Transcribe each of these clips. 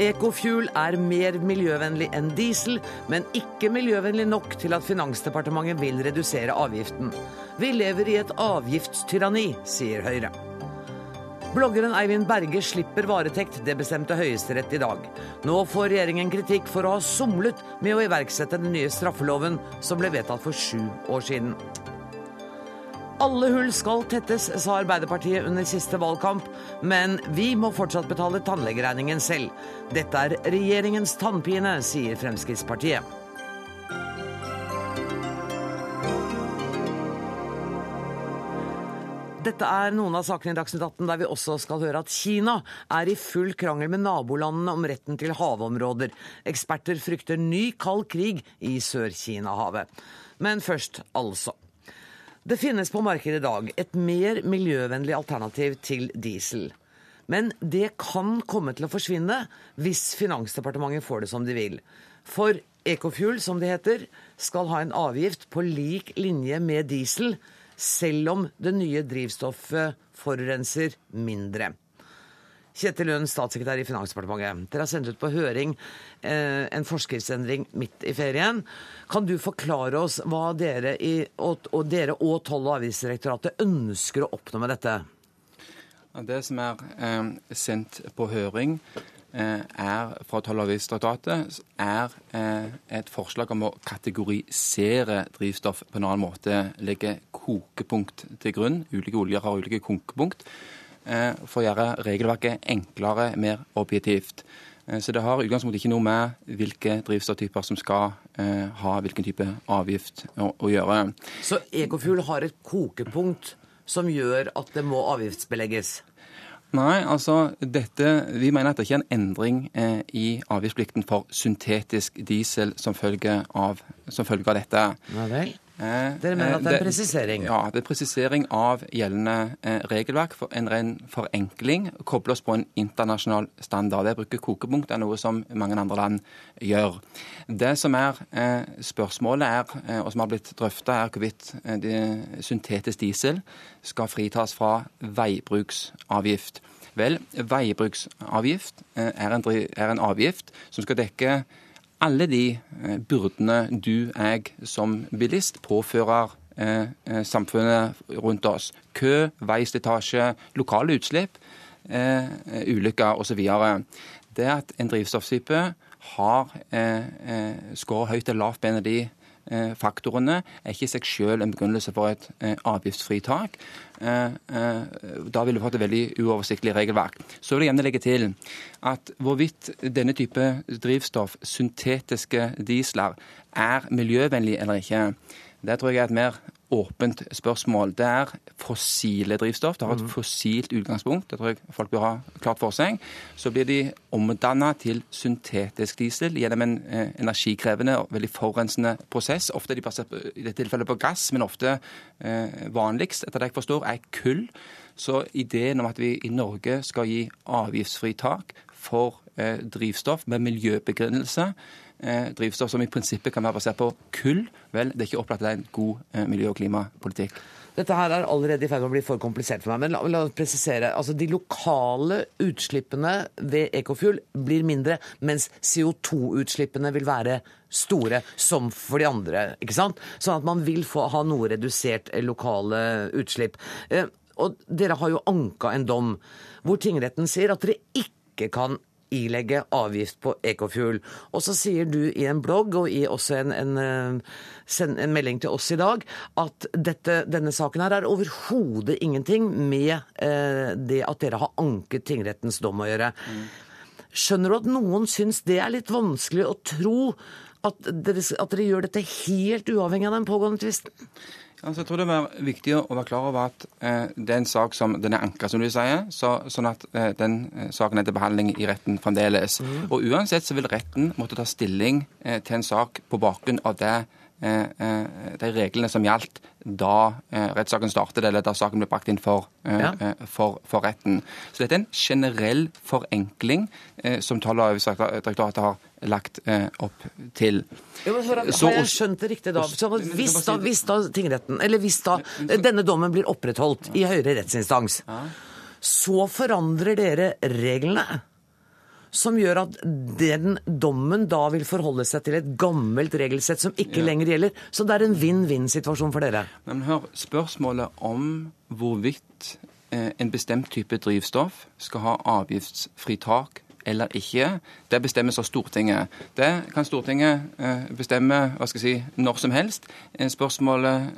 Ecofuel er mer miljøvennlig enn diesel, men ikke miljøvennlig nok til at Finansdepartementet vil redusere avgiften. Vi lever i et avgiftstyranni, sier Høyre. Bloggeren Eivind Berge slipper varetekt, det bestemte Høyesterett i dag. Nå får regjeringen kritikk for å ha somlet med å iverksette den nye straffeloven som ble vedtatt for sju år siden. Alle hull skal tettes, sa Arbeiderpartiet under siste valgkamp, men vi må fortsatt betale tannlegeregningen selv. Dette er regjeringens tannpine, sier Fremskrittspartiet. Dette er noen av sakene i Dagsnytt 18 der vi også skal høre at Kina er i full krangel med nabolandene om retten til havområder. Eksperter frykter ny kald krig i Sør-Kina-havet. Men først, altså. Det finnes på markedet i dag et mer miljøvennlig alternativ til diesel. Men det kan komme til å forsvinne hvis Finansdepartementet får det som de vil. For Ecofuel, som det heter, skal ha en avgift på lik linje med diesel selv om det nye drivstoffet forurenser mindre. Kjetil Lund, statssekretær i Finansdepartementet. Dere har sendt ut på høring eh, en forskriftsendring midt i ferien. Kan du forklare oss hva dere, i, og, og dere og Toll- og avgiftsdirektoratet ønsker å oppnå med dette? Det som er eh, sendt på høring, Eh, er fra Toll- og avgiftsdirektoratet er eh, et forslag om å kategorisere drivstoff på en annen måte. Legge kokepunkt til grunn. Ulike oljer har ulike kokepunkt. Eh, for å gjøre regelverket enklere, mer objektivt. Så det har i utgangspunktet ikke noe med hvilke drivstofftyper som skal ha hvilken type avgift å, å gjøre. Så Ecofuel har et kokepunkt som gjør at det må avgiftsbelegges? Nei, altså dette, Vi mener at det ikke er en endring eh, i avgiftsplikten for syntetisk diesel som følge av, som følge av dette. Nei vel. Eh, Dere mener at det er en presisering? Ja, det er presisering av gjeldende eh, regelverk. For en ren forenkling. Koble oss på en internasjonal standard. Det å bruke kokepunkt er noe som mange andre land gjør. Det som er eh, spørsmålet, er, eh, og som har blitt drøfta, er hvorvidt eh, syntetisk diesel skal fritas fra veibruksavgift. Vel, veibruksavgift eh, er en, er en avgift som skal dekke alle de eh, byrdene du, jeg som bilist påfører eh, samfunnet rundt oss. Kø, veislitasje, lokale utslipp, eh, ulykker osv. Det at en drivstofftype har eh, skåret høyt eller lavt på en av de Eh, faktorene er ikke i seg selv en begrunnelse for et eh, avgiftsfritak. Eh, da ville vi fått et veldig uoversiktlig regelverk. Så vil jeg gjerne legge til at hvorvidt denne type drivstoff, syntetiske diesler, er miljøvennlig eller ikke, det tror jeg er et mer åpent spørsmål. Det er fossile drivstoff. Det har et mm. fossilt utgangspunkt. Det tror jeg folk bør ha klart for seg. Så blir de omdanna til syntetisk diesel gjennom en eh, energikrevende og veldig forurensende prosess. Ofte er de basert på, i dette tilfellet på gass, men ofte eh, vanligst, etter det jeg forstår, er kull. Så ideen om at vi i Norge skal gi avgiftsfritak for eh, drivstoff med miljøbegrunnelse Eh, drivstoff som i prinsippet kan være basert på kull, vel, det er ikke opplagt at det er en god eh, miljø- og klimapolitikk. Dette her er allerede i ferd med å bli for komplisert for meg, men la, la oss presisere. Altså, De lokale utslippene ved Ecofuel blir mindre, mens CO2-utslippene vil være store, som for de andre. ikke sant? Sånn at man vil få ha noe redusert lokale utslipp. Eh, og dere har jo anka en dom hvor tingretten sier at dere ikke kan ilegge avgift på Ecofuel. Og så sier du i en blogg og i også en, en, eh, en melding til oss i dag at dette, denne saken her er overhodet ingenting med eh, det at dere har anket tingrettens dom å gjøre. Skjønner du at noen syns det er litt vanskelig å tro at dere, at dere gjør dette helt uavhengig av den pågående tvisten? Altså, jeg tror det er viktig å være klar over at eh, det er en sak som den er anka, som du sier. Så, sånn at eh, den eh, saken er til behandling i retten fremdeles. Mm. Og uansett så vil retten måtte ta stilling eh, til en sak på bakgrunn av det de reglene som gjaldt da rettssaken startet, eller da saken ble brakt inn for, ja. for, for, retten. Så dette er en generell forenkling som Toll- og avgiftsdirektoratet har lagt eh, opp til. Jo, men Har jeg skjønt det riktig da? Så hvis da, hvis da tingretten, eller hvis da denne dommen blir opprettholdt i høyere rettsinstans, så forandrer dere reglene? Som gjør at den dommen da vil forholde seg til et gammelt regelsett som ikke ja. lenger gjelder. Så det er en vinn-vinn-situasjon for dere. Men hør, spørsmålet om hvorvidt eh, en bestemt type drivstoff skal ha avgiftsfritak eller ikke, det bestemmes av Stortinget. Det kan Stortinget eh, bestemme hva skal jeg si, når som helst. Eh, spørsmålet,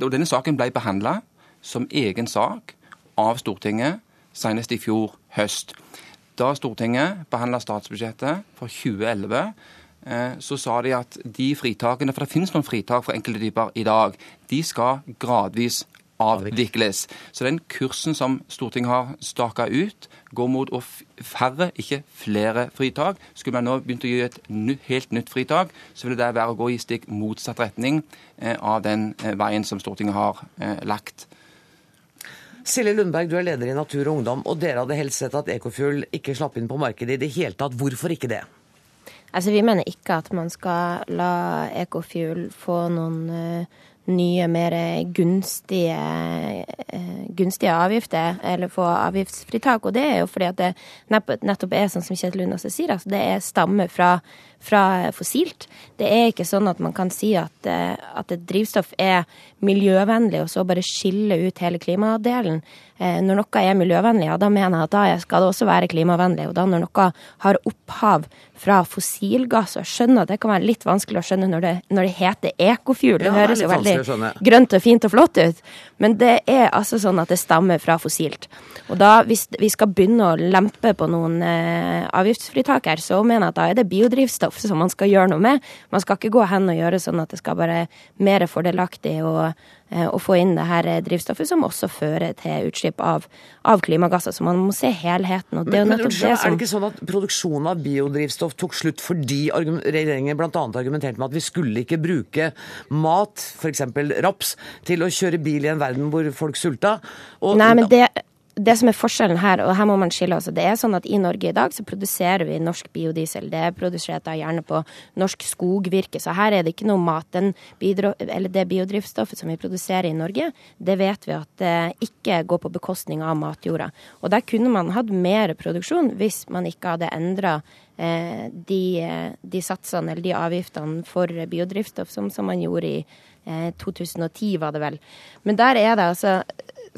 og Denne saken ble behandla som egen sak av Stortinget senest i fjor høst. Da Stortinget behandla statsbudsjettet for 2011, eh, så sa de at de fritakene, for det finnes noen fritak for enkelte typer i dag, de skal gradvis avvikles. Så den kursen som Stortinget har staka ut, går mot å færre, ikke flere fritak. Skulle man nå begynt å gi et helt nytt fritak, så ville det være å gå i stikk motsatt retning eh, av den eh, veien som Stortinget har lagt. Silje Lundberg, du er leder i Natur og Ungdom, og dere hadde helst sett at Ekofuel ikke slapp inn på markedet i det hele tatt. Hvorfor ikke det? Altså, Vi mener ikke at man skal la Ekofuel få noen uh, nye, mer gunstige, uh, gunstige, avgifter, eller få avgiftsfritak. Og det er jo fordi at det nettopp er sånn som Kjetil Unnase sier, altså det er stammer fra fra fossilt. Det er ikke sånn at man kan si at, eh, at et drivstoff er miljøvennlig, og så bare skille ut hele klimadelen. Eh, når noe er miljøvennlig, ja, da mener jeg at da skal det også være klimavennlig. Og da når noe har opphav fra fossilgass, og jeg skjønner at det kan være litt vanskelig å skjønne når det, når det heter ekofuel, det ja, høres jo veldig grønt og fint og flott ut, men det er altså sånn at det stammer fra fossilt. Og da, hvis vi skal begynne å lempe på noen eh, avgiftsfritak her, så mener jeg at da er det biodrivstoff som man skal gjøre noe med. Man skal ikke gå hen og gjøre sånn at det skal være mer fordelaktig eh, å få inn det her drivstoffet, som også fører til utslipp av, av klimagasser. Så man må se helheten. Det men, men unnskyld, er det ikke sånn at produksjonen av biodrivstoff tok slutt fordi regjeringen bl.a. argumenterte med at vi skulle ikke bruke mat, f.eks. raps, til å kjøre bil i en verden hvor folk sulta? Og, Nei, men det det som er forskjellen her, og her må man skille også, det er sånn at i Norge i dag så produserer vi norsk biodiesel. Det er produsert da gjerne på norsk skogvirke, så her er det ikke noe mat. Den bidro, eller det biodrivstoffet som vi produserer i Norge, det vet vi at det ikke går på bekostning av matjorda. Og der kunne man hatt mer produksjon hvis man ikke hadde endra eh, de, de, satsene eller de avgiftene for biodrivstoff som, som man gjorde i eh, 2010, var det vel. Men der er det altså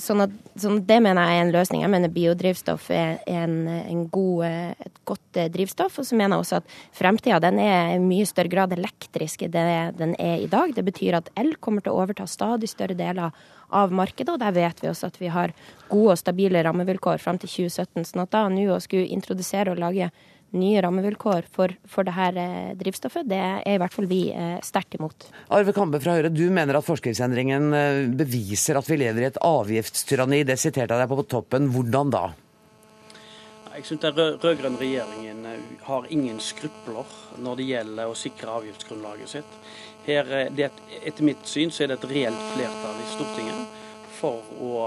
sånn at, sånn, det mener jeg er en løsning. Jeg mener biodrivstoff er en, en god, et godt eh, drivstoff. Og så mener jeg også at fremtida er i mye større grad elektrisk enn det den er i dag. Det betyr at el kommer til å overta stadig større deler av markedet, og der vet vi også at vi har gode og stabile rammevilkår fram til 2017. sånn at da nå å skulle introdusere og lage nye rammevilkår for, for det her eh, drivstoffet, det er i hvert fall vi eh, sterkt imot. Arve Kambe fra Høyre, du mener at forskriftsendringen eh, beviser at vi lever i et avgiftstyranni. Det siterte jeg deg på toppen. Hvordan da? Jeg syns den rød-grønne regjeringen har ingen skrupler når det gjelder å sikre avgiftsgrunnlaget sitt. Her, det, etter mitt syn så er det et reelt flertall i Stortinget for å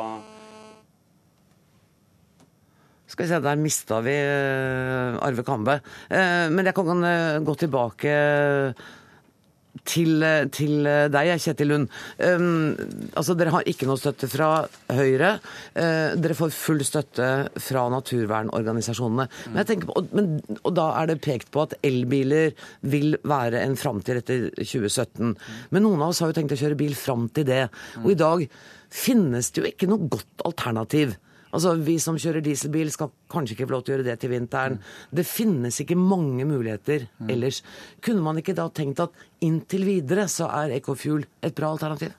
skal vi se, der mista vi eh, Arve Kambe. Eh, men jeg kan eh, gå tilbake til, til, deg, Kjetil Lund. Um, altså, dere har ikke noe støtte fra Høyre. Uh, dere får full støtte fra naturvernorganisasjonene. Mm. Men, på, men, og da er det pekt på at elbiler vil være en framtid etter 2017. Mm. Men noen av oss har jo tenkt å kjøre bil fram til det. Og i dag finnes det jo ikke noe godt alternativ. Altså, Vi som kjører dieselbil skal kanskje ikke få lov til å gjøre det til vinteren. Det finnes ikke mange muligheter mm. ellers. Kunne man ikke da tenkt at inntil videre så er Ecofuel et bra alternativ?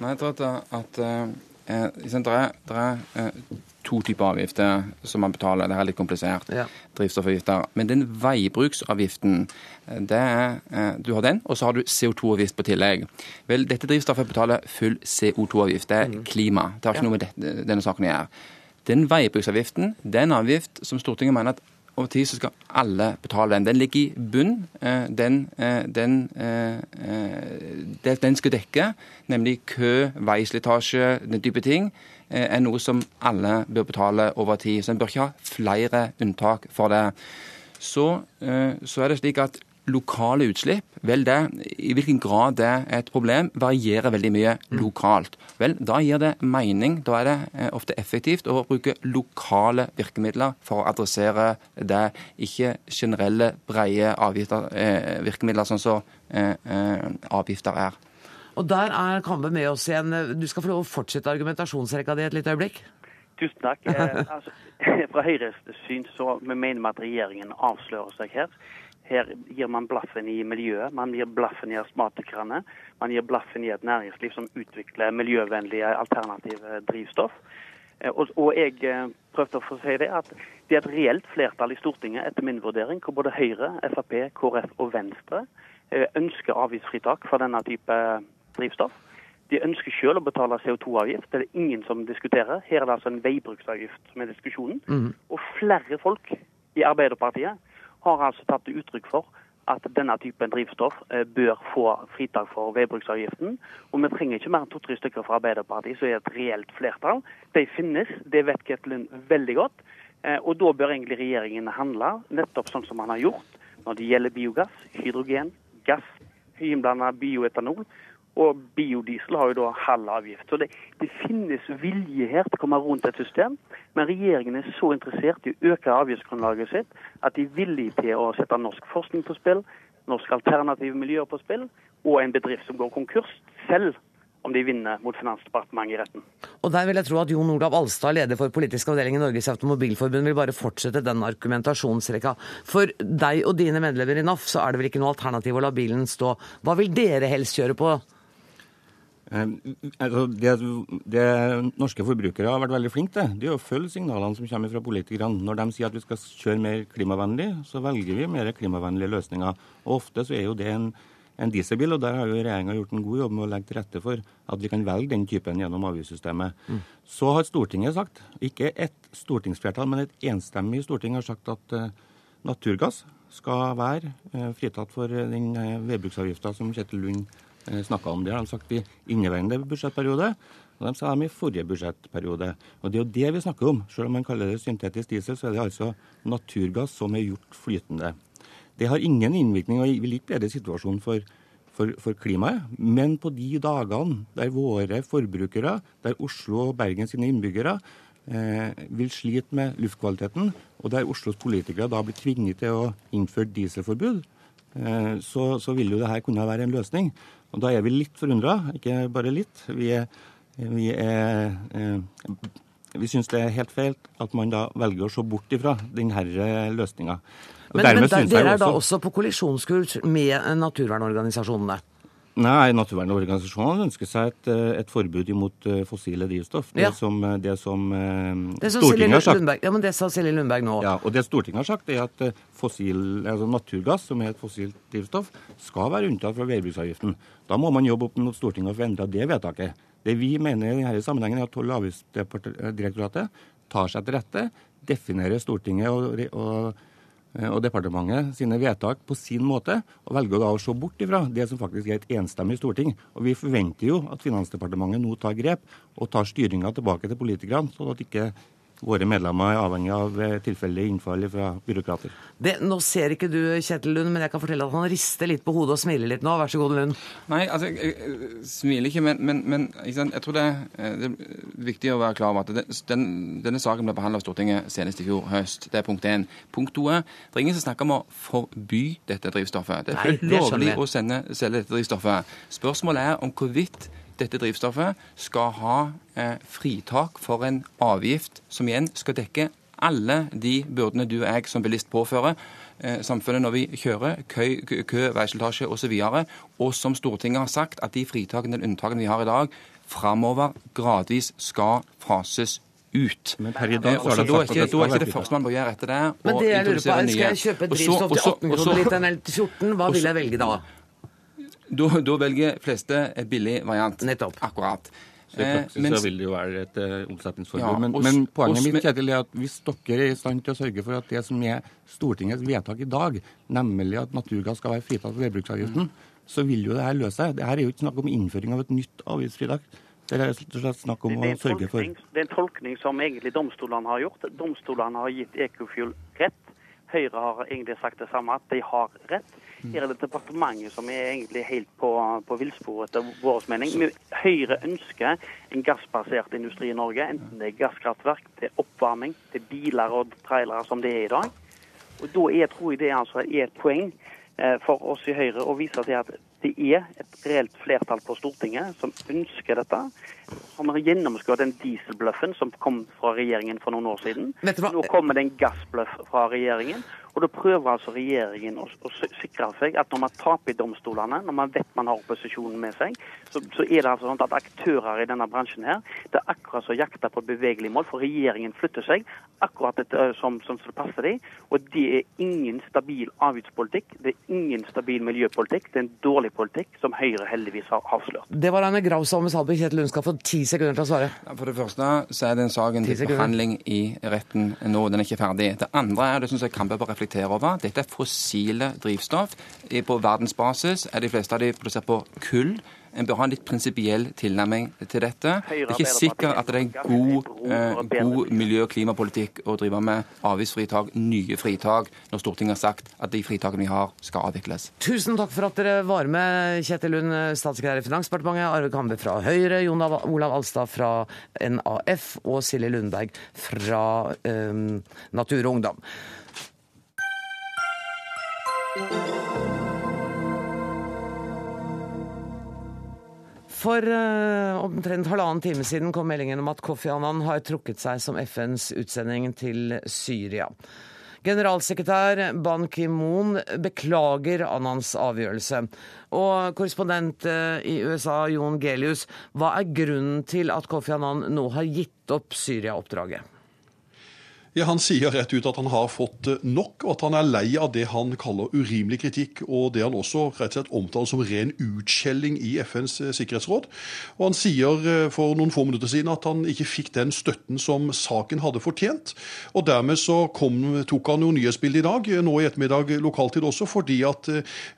Nei, jeg tror at, at uh, det er, det er uh, to typer avgifter som man betaler. Det er litt komplisert. Ja. Drivstoffavgifter. Men den veibruksavgiften, det er, eh, du har den, og så har du CO2-avgift på tillegg. Vel, dette drivstoffet betaler full CO2-avgift. Det er mm. klima. Det har ikke ja. noe med dette, denne saken å gjøre. Den veibruksavgiften det er en avgift som Stortinget mener at over tid så skal alle betale den. Den ligger i bunn. Den, den, eh, den, den skal dekke nemlig kø, veislitasje, den type ting. Eh, er noe som alle bør betale over tid. Så en bør ikke ha flere unntak for det. Så, eh, så er det slik at lokale utslipp, vel det, i hvilken grad det er et problem, varierer veldig mye lokalt. Vel, da gir det mening, da er det eh, ofte effektivt å bruke lokale virkemidler for å adressere det, ikke generelle, breie eh, virkemidler sånn som så, eh, avgifter er. Og der er Kambe med oss igjen. Du skal få lov å fortsette argumentasjonsrekka di et lite øyeblikk. Tusen takk. Eh, altså, fra Høyres syn så vi mener vi at regjeringen avslører seg her. Her gir man blaffen i miljøet, man gir blaffen i astmatikerne. Man gir blaffen i et næringsliv som utvikler miljøvennlige alternative drivstoff. Eh, og, og, jeg eh, prøvde å få si det at det er et reelt flertall i Stortinget, etter min vurdering, hvor både Høyre, Frp, KrF og Venstre eh, ønsker avgiftsfritak for denne type drivstoff. De ønsker selv å betale CO2-avgift, det er det ingen som diskuterer. Her er det altså en veibruksavgift som er diskusjonen. Mm. Og flere folk i Arbeiderpartiet har altså tatt til uttrykk for at denne typen drivstoff eh, bør få fritak for veibruksavgiften. Og vi trenger ikke mer enn to-tre stykker fra Arbeiderpartiet, så er et reelt flertall. De finnes, det vet Ketlund veldig godt. Eh, og da bør egentlig regjeringen handle nettopp sånn som man har gjort når det gjelder biogass, hydrogen, gass, høyinnblanda bioetanol og biodiesel har jo da halv avgift. Så det, det, finnes vilje her til å komme rundt et system, men regjeringen er så interessert i å øke avgiftsgrunnlaget sitt at de er villige til å sette norsk forskning på spill, norsk alternative miljøer på spill, og en bedrift som går konkurs, selv om de vinner mot Finansdepartementet i retten. Og der vil jeg tro at Jon Olav Alstad, leder for politisk avdeling i Norges Automobilforbund, vil bare fortsette den argumentasjonsrekka. For deg og dine medlemmer i NAF så er det vel ikke noe alternativ å la bilen stå. Hva vil dere helst gjøre på altså det, det, norske forbrukere har vært veldig flinke til, det er å følge signalene som kommer fra politikerne. Når de sier at vi skal kjøre mer klimavennlig, så velger vi mer klimavennlige løsninger. Og Ofte så er jo det en, en dieselbil, og der har jo regjeringa gjort en god jobb med å legge til rette for at vi kan velge den typen gjennom avgiftssystemet. Mm. Så har Stortinget sagt, ikke et stortingsflertall, men et enstemmig storting har sagt at uh, naturgass skal være uh, fritatt for den uh, som Kjetil Lund Eh, snakka om. Det har de sagt i inneværende budsjettperiode, og de sa dem i forrige budsjettperiode. Og Det er jo det vi snakker om. Selv om man kaller det syntetisk diesel, så er det altså naturgass som er gjort flytende. Det har ingen innvirkning og vil ikke bedre situasjonen for, for, for, klimaet. Men på de dagene der våre forbrukere, der Oslo og Bergen sine innbyggere eh, vil slite med luftkvaliteten, og der Oslos politikere da blir tvunget til å innføre dieselforbud, eh, så, så vil jo det her kunne være en løsning. Og Da er vi litt forundra, ikke bare litt. Vi, er, vi, er, eh, vi syns det er helt feil at man da velger å se bort ifra denne løsninga. Men, men der, dere er da også på kollisjonskurs med naturvernorganisasjonene? Nei, naturvernorganisasjonene ønsker seg et, eh, et, forbud imot eh, fossile drivstoff. Det, ja. som, eh, det som, det som Stortinget har sagt. Lundberg, ja, men Det sa Silje Lundberg nå. Ja, og Det Stortinget har sagt, er at fossil, altså naturgass, som er et fossilt drivstoff, skal være unntatt fra veibruksavgiften. Da må man jobbe opp mot Stortinget og få endra det vedtaket. Det vi mener i denne sammenhengen er at Toll- og avgiftsdirektoratet tar seg til rette, definerer Stortinget og, og og departementet sine vedtak på sin måte, og velger da å se bort ifra det som faktisk er et enstemmig storting. Og Vi forventer jo at Finansdepartementet nå tar grep og tar styringa tilbake til politikerne, sånn at ikke våre medlemmer er avhengig av tilfeldige tilfeldig innfall fra byråkrater. Det, nå ser ikke du Kjetil Lund, men jeg kan fortelle at han rister litt på hodet og smiler litt nå. Vær så god, Lund. Nei, altså, jeg, jeg smiler ikke, men, men, men ikke jeg tror det, eh, det, er viktig å være klar over at det, den, denne saken ble behandlet av Stortinget senest i fjor høst. Det er punkt én. Punkt to er det er ingen som snakker om å forby dette drivstoffet. Det er Nei, det lovlig å sende, selge dette drivstoffet. Spørsmålet er om hvorvidt dette drivstoffet skal ha eh, fritak for en avgift som igjen skal dekke alle de byrdene du og jeg som bilist påfører eh, samfunnet når vi kjører, kø, kø, kø veislitasje osv. Og, og som Stortinget har sagt, at de fritakene eller unntakene vi har i dag, framover gradvis skal fases ut. Men per i dag så er det sagt ikke, det skal være det første man bør gjøre etter det. Men det jeg lurer på, Skal jeg kjøpe drivstoff til 18 kroner literen eller til 14? Hva vil jeg velge da? Da, da velger fleste billig variant. Nettopp. Akkurat. Så I praksis eh, så vil det jo være et uh, omsetningsforbud. Ja, men, men, poenget mitt Kjetil, er at hvis dere er i stand til å sørge for at det som er Stortingets vedtak i dag, nemlig at naturgass skal være fritatt for veibruksavgiften, mm. så vil jo det her løse seg. Det her er jo ikke snakk om innføring av et nytt avgiftsfritak. Det er rett og slett snakk om å sørge for Det er en tolkning som egentlig domstolene har gjort. Domstolene har gitt Ecofuel rett. Høyre har egentlig sagt det samme, at de har rett. Her er det departementet som er egentlig helt på, på villspor, etter vår mening. Vi- Høyre ønsker en gassbasert industri i Norge, enten det er gasskraftverk, til oppvarming, til biler og trailere som det er i dag. Og Da er, tror jeg det altså er et poeng eh, for oss i Høyre å vise til at det er et reelt flertall på Stortinget som ønsker dette. Som har gjennomskuet den dieselbløffen som kom fra regjeringen for noen år siden. Nå kommer det en gassbløff fra regjeringen. Og da prøver altså regjeringen å, å sikre seg at når man taper i domstolene, når man vet man har opposisjonen med seg, så, så er det altså sånn at aktører i denne bransjen her, det er akkurat som å jakte på bevegelig mål, for regjeringen flytter seg akkurat etter, som, som det passer dem. Og det er ingen stabil avgiftspolitikk, det er ingen stabil miljøpolitikk, det er en dårlig politikk som Høyre heldigvis har avslørt. Det var Anne Grausholm med Salby. Kjetil Lund skal få ti sekunder til å svare. For det første så er den saken til behandling i retten nå. Den er ikke ferdig. Det andre er, det syns jeg på bør reflektere over, dette er fossile drivstoff. På verdensbasis er de fleste av de produsert på kull. En bør ha en litt prinsipiell tilnærming til dette. Det er ikke sikkert at det er en god, eh, god miljø- og klimapolitikk å drive med avgiftsfritak, nye fritak, når Stortinget har sagt at de fritakene vi har, skal avvikles. Tusen takk for at dere var med, Kjetil Lund, statssekretær i Finansdepartementet, Arve Kambe fra Høyre, Jon Olav Alstad fra NAF og Silje Lundberg fra eh, Natur og Ungdom. For uh, omtrent halvannen time siden kom meldingen om at Kofi Annan har trukket seg som FNs utsending til Syria. Generalsekretær Ban Ki-moon beklager Annans avgjørelse. Og korrespondent eh, i USA, Jon Gelius, hva er grunnen til at Kofi Annan nå har gitt opp Syria-oppdraget? Ja, Han sier rett ut at han har fått eh, nok, og at han er lei av det han kaller urimelig kritikk, og det han også rett og slett omtaler som ren utskjelling i FNs eh, sikkerhetsråd. Og Han sier eh, for noen få minutter siden at han ikke fikk den støtten som saken hadde fortjent. og Dermed så kom, tok han jo nyhetsbildet i dag, nå i ettermiddag lokaltid også, fordi at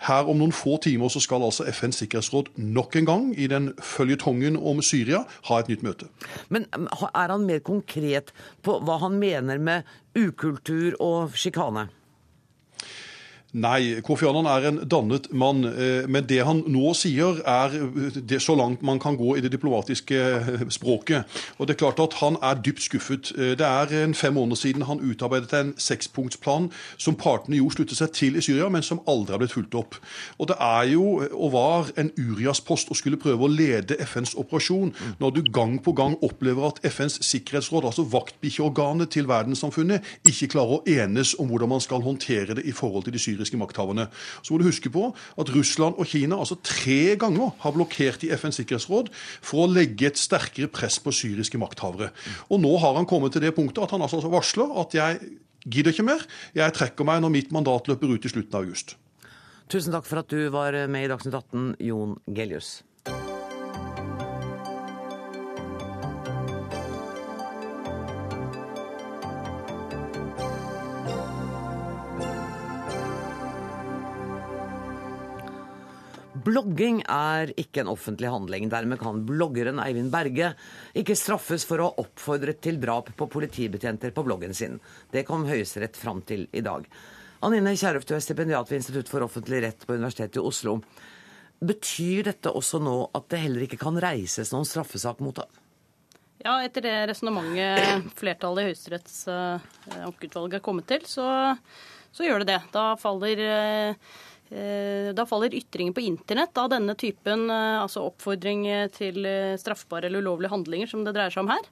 her om noen få timer så skal altså FNs sikkerhetsråd nok en gang i den føljetongen om Syria ha et nytt møte. Men um, er han mer konkret på hva han mener med ukultur og sjikane? Nei, Kofi Annan er en dannet mann, eh, men det han nå sier er eh, det så langt man kan gå i det diplomatiske eh, språket. Og det er klart at Han er dypt skuffet. Det er en fem måneder siden han utarbeidet en sekspunktsplan som partene jo sluttet seg til i Syria, men som aldri har blitt fulgt opp. Og Det er jo, og var, en Urias-post å skulle prøve å lede FNs operasjon når du gang på gang opplever at FNs sikkerhetsråd, altså vaktbikkjeorganet til verdenssamfunnet, ikke klarer å enes om hvordan man skal håndtere det i forhold til de syriske makthaverne. Så må du huske på at Russland og Kina altså tre ganger har blokkert i FNs sikkerhetsråd for å legge et sterkere press på syriske makthavere. Og nå har han kommet til det punktet at han altså varsler at jeg gidder ikke mer, jeg trekker meg når mitt mandat løper ut i slutten av august. Tusen takk for at du var med i Dagsnytt 18, Jon Gelius. Blogging er ikke en offentlig handling. Dermed kan bloggeren Eivind Berge ikke straffes for å ha oppfordret til drap på politibetjenter på bloggen sin. Det kom Høyesterett fram til i dag. Anine Kierulf, du er stipendiat ved Institutt for offentlig rett på Universitetet i Oslo. Betyr dette også nå at det heller ikke kan reises noen straffesak mot ham? Ja, etter det resonnementet flertallet i Høyesteretts uh, ankeutvalg har kommet til, så, så gjør det det. Da faller, eh, eh, da faller ytringer på internett av denne typen, eh, altså oppfordring til eh, straffbare eller ulovlige handlinger som det dreier seg om her,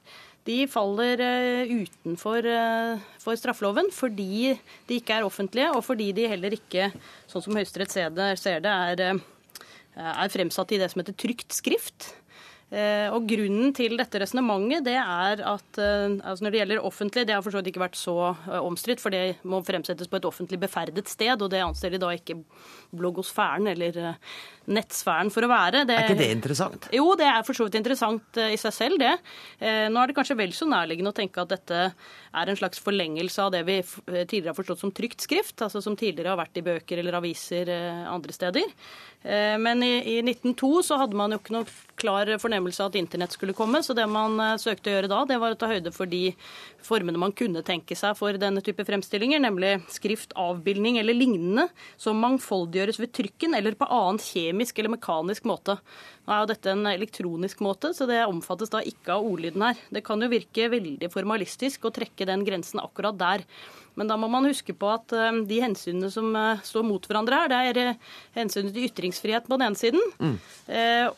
de faller eh, utenfor eh, for straffeloven fordi de ikke er offentlige, og fordi de heller ikke, sånn som Høyesterett ser det, er, eh, er fremsatt i det som heter trygt skrift. Eh, Og Grunnen til dette resonnementet det er at eh, altså når det gjelder offentlig, det har for så vidt ikke vært så eh, omstridt, for det må fremsettes på et offentlig beferdet sted, og det anser de da ikke bloggosfæren eller eh, nettsfæren for å være. Er ikke det interessant? Jo, det er for så vidt interessant eh, i seg selv, det. Eh, Nå er det kanskje vel så nærliggende å tenke at dette er en slags forlengelse av det vi tidligere har forstått som trygt skrift, altså som tidligere har vært i bøker eller aviser andre steder. Men i, i 1902 så hadde man jo ikke noe klar fornemmelse av at internett skulle komme. Så det man søkte å gjøre da, det var å ta høyde for de formene man kunne tenke seg for denne type fremstillinger, nemlig skrift, avbildning eller lignende, som mangfoldiggjøres ved trykken eller på annen kjemisk eller mekanisk måte. Nå er jo dette en elektronisk måte, så det omfattes da ikke av ordlyden her. Det kan jo virke veldig formalistisk å trekke den grensen akkurat der. Men da må man huske på at eh, de hensynene som eh, står mot hverandre her, det er eh, hensynet til ytringsfrihet på den ene siden, mm.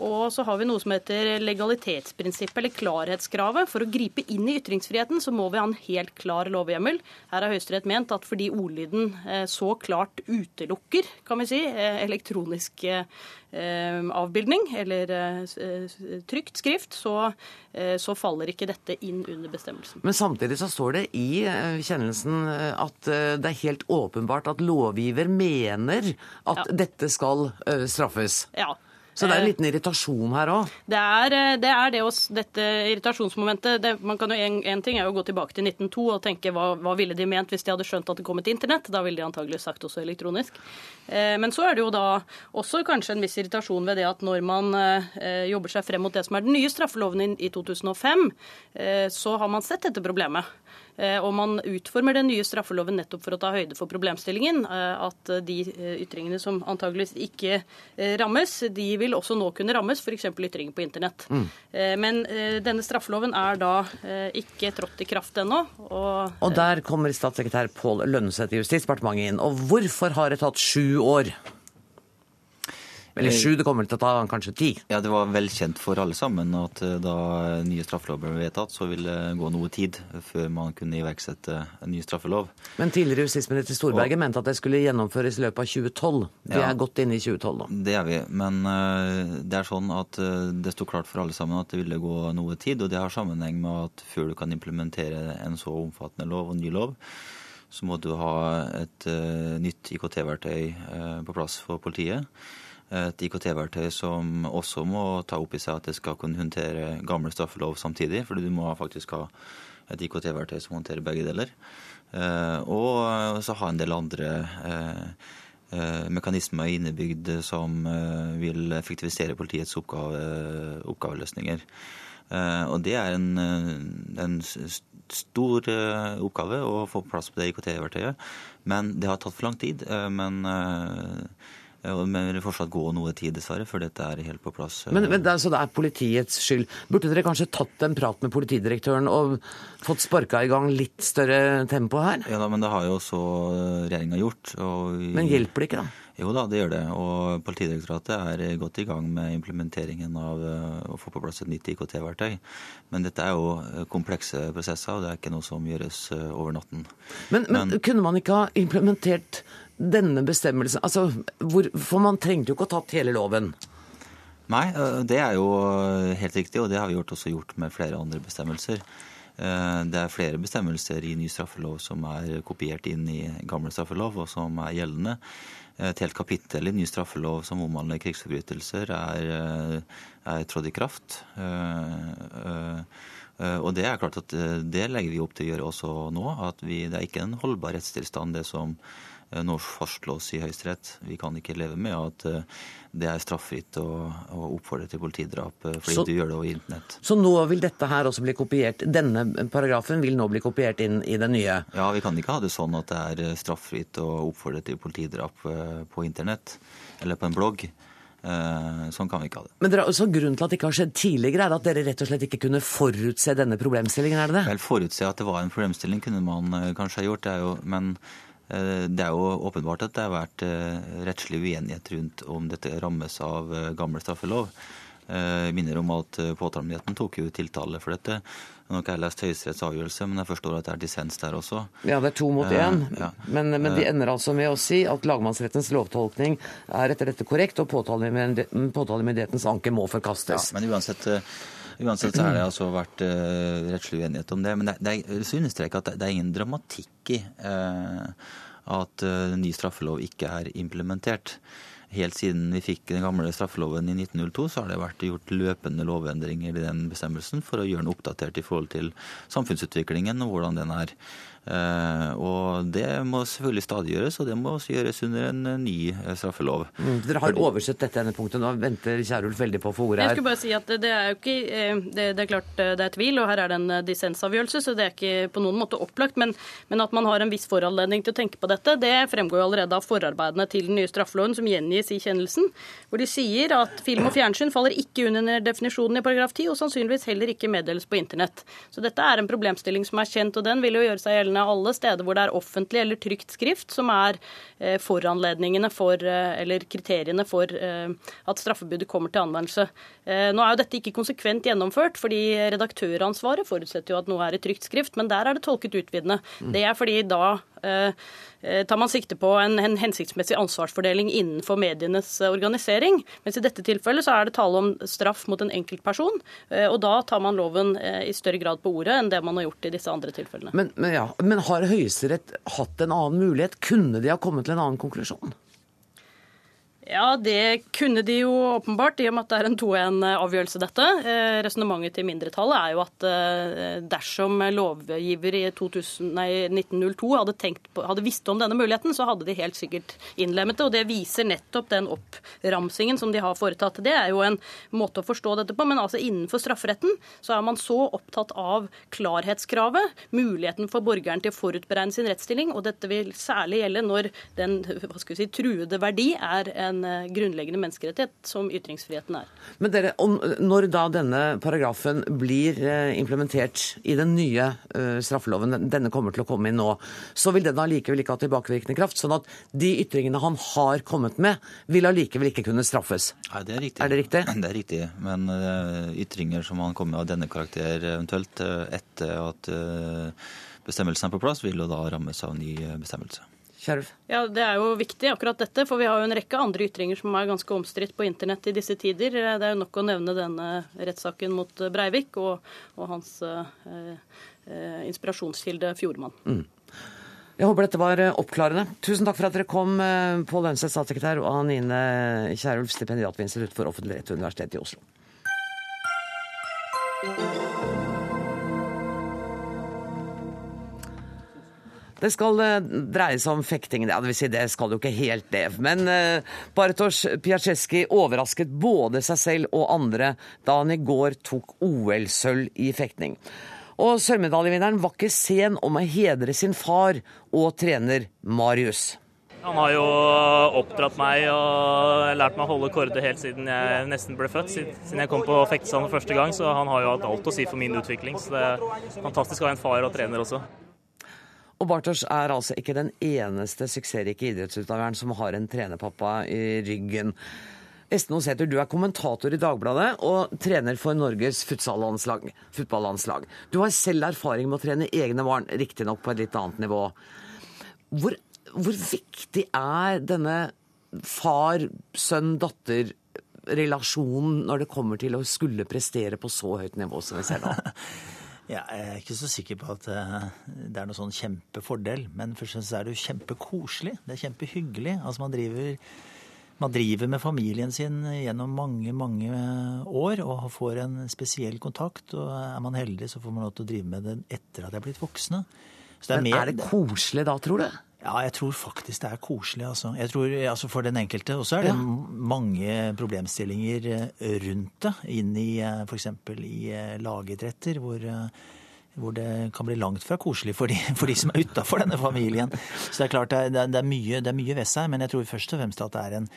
og så har vi noe som heter legalitetsprinsippet, eller klarhetskravet. For å gripe inn i ytringsfriheten så må vi ha en helt klar lovhjemmel. Her har Høyesterett ment at fordi ordlyden så klart utelukker, kan vi si, elektronisk avbildning eller trygt skrift, så, så faller ikke dette inn under bestemmelsen. Men samtidig så står det i kjennelsen at eh, det er helt åpenbart at lovgiver mener at ja. dette skal eh, straffes. Ja. Så det er en liten irritasjon her òg? Det er eh, det, er det også, dette irritasjonsmomentet. Det, man kan jo, en, en, ting er å gå tilbake til 1902 og tenke hva, hva, ville de ment hvis de hadde skjønt at det kom et internett? Da ville de antagelig sagt også elektronisk. Eh, men så er det jo da også kanskje en viss irritasjon ved det at når man eh, jobber seg frem mot det som er den nye straffeloven i, i 2005, eh, så har man sett dette problemet. Eh, og man utformer den nye straffeloven nettopp for å ta høyde for problemstillingen. Eh, at de eh, ytringene som antageligvis ikke rammes, de vil også nå kunne rammes, f.eks. ytringer på internett. Mm. Men denne straffeloven er da ikke trådt i kraft ennå. Og, og der kommer statssekretær Pål Lønneset i Justisdepartementet inn. Og hvorfor har det tatt sju år? Eller eh, sju, det kommer til å ta kanskje ti. Ja, Det var velkjent for alle sammen at eh, da nye straffelover ble vedtatt, så ville det gå noe tid før man kunne iverksette en ny straffelov. Men tidligere justisminister Storberget og, mente at det skulle gjennomføres i løpet av 2012. Vi ja, er godt inne i 2012 nå. Det er vi. Men uh, det er sånn at uh, det sto klart for alle sammen at det ville gå noe tid. Og det har sammenheng med at før du kan implementere en så omfattende lov og ny lov, så må du ha et uh, nytt IKT-verktøy på plass for politiet et IKT-verktøy som også må ta opp i seg at det skal kunne håndtere gamle straffelov samtidig. fordi du må faktisk ha et IKT-verktøy som håndterer begge deler. Eh, og så ha en del andre eh, eh, mekanismer innebygd som vil effektivisere politiets oppgave, oppgaveløsninger. Og det er en, en stor oppgave å få plass på det IKT-verktøyet. Men det har tatt for lang tid. Men men det vil fortsatt gå noe tid, dessverre, før dette er helt på plass. Men, men det, Så det er politiets skyld. Burde dere kanskje tatt en prat med politidirektøren og fått sparka i gang litt større tempo her? Ja da, men det har jo også regjeringa gjort. Vi... Men hjelper det ikke, da? Jo da, det gjør det. Og Politidirektoratet er godt i gang med implementeringen av eh, å få på plass et nytt IKT-verktøy. Men dette er jo komplekse prosesser, og det er ikke noe som gjøres eh, over natten. Men, men, men kunne man ikke ha implementert denne bestemmelsen altså, hvor, For man trengte jo ikke å tatt hele loven. Nei, det er jo helt riktig, og det har vi gjort, også gjort med flere andre bestemmelser. Det er flere bestemmelser i ny straffelov som er kopiert inn i gammel straffelov, og som er gjeldende. Et helt kapittel i ny straffelov som omhandler krigsforbrytelser, er, er trådt i kraft. Og det er klart at det legger vi opp til å gjøre også nå. at vi, Det er ikke en holdbar rettstilstand, det som nå fastslås i Høyesterett. Vi kan ikke leve med at eh, det er straffritt å, å oppfordre til politidrap eh, fordi så, du gjør det over internett. Så nå vil dette her også bli kopiert? Denne paragrafen vil nå bli kopiert inn i det nye? Ja, vi kan ikke ha det sånn at det er straffritt å oppfordre til politidrap på internett eller på en blogg. Sånn kan vi ikke ha det. Men dere, så Grunnen til at det ikke har skjedd tidligere, er at dere rett og slett ikke kunne forutse denne problemstillingen? er det det? Vel, Forutse at det var en problemstilling kunne man kanskje ha gjort, det er jo, men Eh, det er jo åpenbart at det har vært eh, rettslig uenighet rundt om dette rammes av eh, gammel straffelov. Jeg minner om at påtalemyndigheten tok jo tiltale for dette. Nå har ikke jeg lest Høyesteretts avgjørelse, men jeg forstår at det er dissens der også. Ja, det er to mot én. Ja. Men, men, de ender altså med å si at lagmannsrettens lovtolkning er etter dette korrekt, og påtalemyndighetens anke må forkastes. Ja, men uansett... Uansett så har det altså vært uh, rettslig uenighet om det. Men det, det er, vil understreke at det, det, er ingen dramatikk i uh, at uh, ny straffelov ikke er implementert. helt siden vi fikk den gamle straffeloven i 1902, så har det vært gjort løpende lovendringer i den bestemmelsen for å gjøre den oppdatert i forhold til samfunnsutviklingen og hvordan den er. Eh, og det må selvfølgelig stadig gjøres, og det må også gjøres under en eh, ny eh, straffelov. Mm, dere har oversett dette ene punktet. Nå venter Kjærulf veldig på å få ordet her. Jeg skulle bare si at det er jo ikke Det, det er klart det er tvil, og her er det en dissensavgjørelse, så det er ikke på noen måte opplagt. Men, men at man har en viss foranledning til å tenke på dette, det fremgår jo allerede av forarbeidene til den nye straffeloven, som gjengis i kjennelsen, hvor de sier at film og fjernsyn faller ikke under definisjonen i paragraf 10, og sannsynligvis heller ikke meddeles på internett. Så dette er en problemstilling som er kjent, og den vil jo gjøre seg gjeldende alle steder hvor det er offentlig eller trygt skrift, som er eh, foranledningene for, eh, eller kriteriene for eh, at straffebudet kommer til anvendelse. Nå er jo dette ikke konsekvent gjennomført, fordi redaktøransvaret forutsetter jo at noe er i trygt skrift, men der er det tolket utvidende. Det er fordi da tar man sikte på en, en, hensiktsmessig ansvarsfordeling innenfor medienes organisering. Mens i dette tilfellet så er det tale om straff mot en enkeltperson, og da tar man loven i større grad på ordet enn det man har gjort i disse andre tilfellene. Men, men, ja, men har Høyesterett hatt en annen mulighet? Kunne de ha kommet til en annen konklusjon? Ja, det kunne de jo åpenbart, i og med at det er en 2-1-avgjørelse, dette. Eh, Resonnementet til mindretallet er jo at eh, dersom lovgiver i 2000, nei, 1902 hadde, på, hadde, visst om denne muligheten, så hadde de helt sikkert innlemmet det. Og det viser nettopp den oppramsingen som de har foretatt. Det er jo en måte å forstå dette på, men altså innenfor strafferetten så er man så opptatt av klarhetskravet, muligheten for borgeren til å forutberegne sin rettsstilling, og dette vil særlig gjelde når den hva skal vi si, truede verdi er en en eh, grunnleggende menneskerettighet, som ytringsfriheten er. Men dere, om, Når da denne paragrafen blir eh, implementert i den nye uh, straffeloven, denne kommer til å komme inn nå, så vil den allikevel ikke ha tilbakevirkende kraft? Sånn at de ytringene han har kommet med, vil allikevel ikke kunne straffes? Nei, det er riktig. Er det riktig? Det er riktig. Men uh, ytringer som han kommer med av denne karakter eventuelt uh, etter at bestemmelsen er på plass, vil jo da rammes av ny bestemmelse. Kjærulf? Ja, Det er jo viktig, akkurat dette. For vi har jo en rekke andre ytringer som er ganske omstridt på internett i disse tider. Det er jo nok å nevne denne rettssaken mot Breivik og, og hans eh, eh, inspirasjonskilde Fjordmann. Mm. Jeg håper dette var oppklarende. Tusen takk for at dere kom, eh, Pål Lønseth, statssekretær, og Anine Kierulf, stipendiat ved Institutt for offentlig rett ved Universitetet i Oslo. Det skal eh, dreie seg om fekting. Ja, det, vil si, det skal jo ikke helt det. Men uh, Bartosz Piaceski overrasket både seg selv og andre da han i går tok OL-sølv i fekting. Og sølvmedaljevinneren var ikke sen om å hedre sin far og trener Marius. Han har jo oppdratt meg og lært meg å holde kårde helt siden jeg nesten ble født. Siden jeg kom på fektesalen første gang, så han har jo hatt alt å si for min utvikling. Så det er fantastisk å ha en far og trener også. Og Bartosz er altså ikke den eneste suksessrike idrettsutøveren som har en trenerpappa i ryggen. Esten Oseter, du er kommentator i Dagbladet og trener for Norges fotballandslag. Du har selv erfaring med å trene egne barn, riktignok på et litt annet nivå. Hvor, hvor viktig er denne far-sønn-datter-relasjonen når det kommer til å skulle prestere på så høyt nivå som vi ser nå? Ja, jeg er ikke så sikker på at eh, det er noe sånn kjempefordel. Men først og fremst er det jo kjempekoselig. Det er kjempehyggelig. Altså man driver, man driver med familien sin gjennom mange, mange år og får en spesiell kontakt. Og er man heldig, så får man lov til å drive med det etter at de er blitt voksne. Er Men er det koselig da, tror du? Ja, jeg tror faktisk det er koselig. Altså. Jeg tror, altså For den enkelte. Og så er det ja. mange problemstillinger eh, rundt det. Inn i eh, f.eks. i eh, lagidretter, hvor, hvor, det kan bli langt fra koselig for de, for de som er utafor denne familien. Så det er klart det er, det er, mye, det er mye ved seg, men jeg tror først og fremst at det er en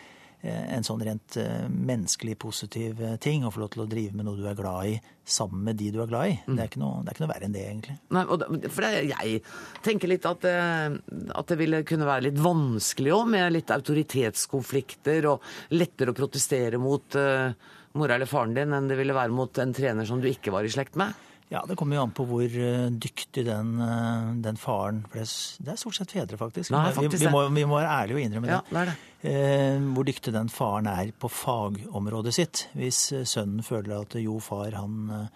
en sånn rent eh, menneskelig positiv eh, ting. Å få lov til å drive med noe du er glad i sammen med de du er glad i. Mm. Det, er ikke noe, det er ikke noe verre enn det, egentlig. Nei, det, for det, jeg tenker litt at, at, det ville kunne være litt vanskelig òg, med litt autoritetskonflikter, og lettere å protestere mot uh, mora eller faren din enn det ville være mot en trener som du ikke var i slekt med? Ja, Det kommer jo an på hvor eh, dyktig den, eh, den faren For det er stort sett fedre, faktisk. Nei, faktisk vi, vi, må, vi, må, være ærlige og innrømme ja, det. det. Eh, hvor dyktig den faren er på fagområdet sitt. Hvis eh, sønnen føler at jo, far, han,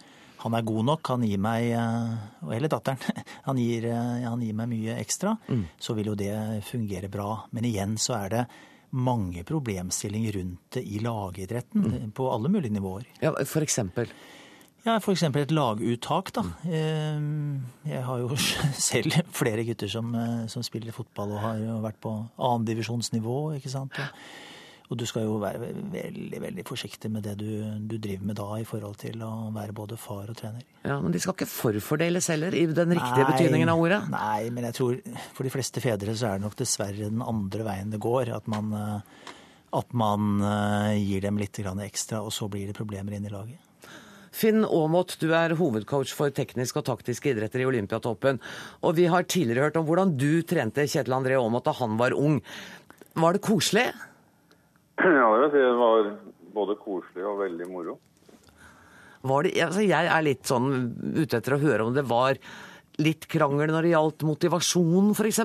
han er god nok, han gir meg Eller datteren. Han gir, han gir meg mye ekstra. Mm. Så vil jo det fungere bra. Men igjen så er det mange problemstillinger rundt det i lagidretten mm. på alle mulige nivåer. Ja, For eksempel? Ja, F.eks. et laguttak. da. Jeg har jo selv flere gutter som, som spiller fotball og har jo vært på annendivisjonsnivå. ikke sant? Og du skal jo være veldig veldig forsiktig med det du, du, driver med da, i forhold til å være både far og trener. Ja, Men de skal ikke forfordeles heller, i den riktige nei, betydningen av ordet? Nei, men jeg tror for de fleste fedre så er det nok dessverre den andre veien det går. At man, eh, at man eh, gir dem litt ekstra, og så blir det problemer inn i laget. Finn Aamodt, du er hovedcoach for tekniske og taktiske idretter i Olympiatoppen. Og vi har tidligere hørt om hvordan du trente Kjetil André Aamodt da han var ung. Var det koselig? Ja, det vil si det var både koselig og veldig moro. Det, altså jeg er litt sånn ute etter å høre om det var litt krangel når det gjaldt motivasjon, f.eks.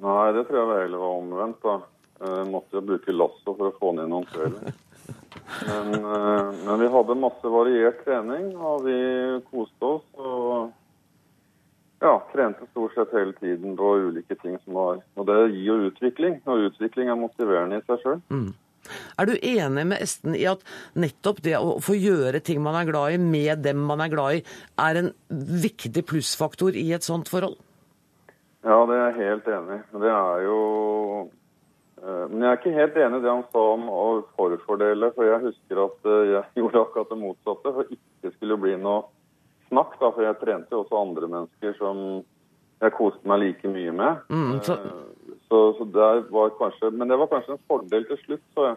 Nei, det tror jeg heller var omvendt. da. Jeg måtte jo bruke lasso for å få ned noen kvelder. Men, eh, men, vi hadde masse variert trening, og vi koste oss. og ja, trente stort sett hele tiden på ulike ting som var Og det gir jo utvikling, og utvikling er motiverende i seg sjøl. Mm. Er du enig med Esten i at nettopp det å få gjøre ting man er glad i, med dem man er glad i, er en viktig plussfaktor i et sånt forhold? Ja, det er jeg helt enig i. Det er jo Men jeg er ikke helt enig i det han sa om å forfordele, for jeg husker at eh, jeg gjorde akkurat det motsatte. For ikke skulle bli noe snakk, da, for jeg trente jo også andre mennesker som jeg koste meg like mye med. Mm, så... Eh, så, så det var kanskje, Men det var kanskje en fordel til slutt, så jeg.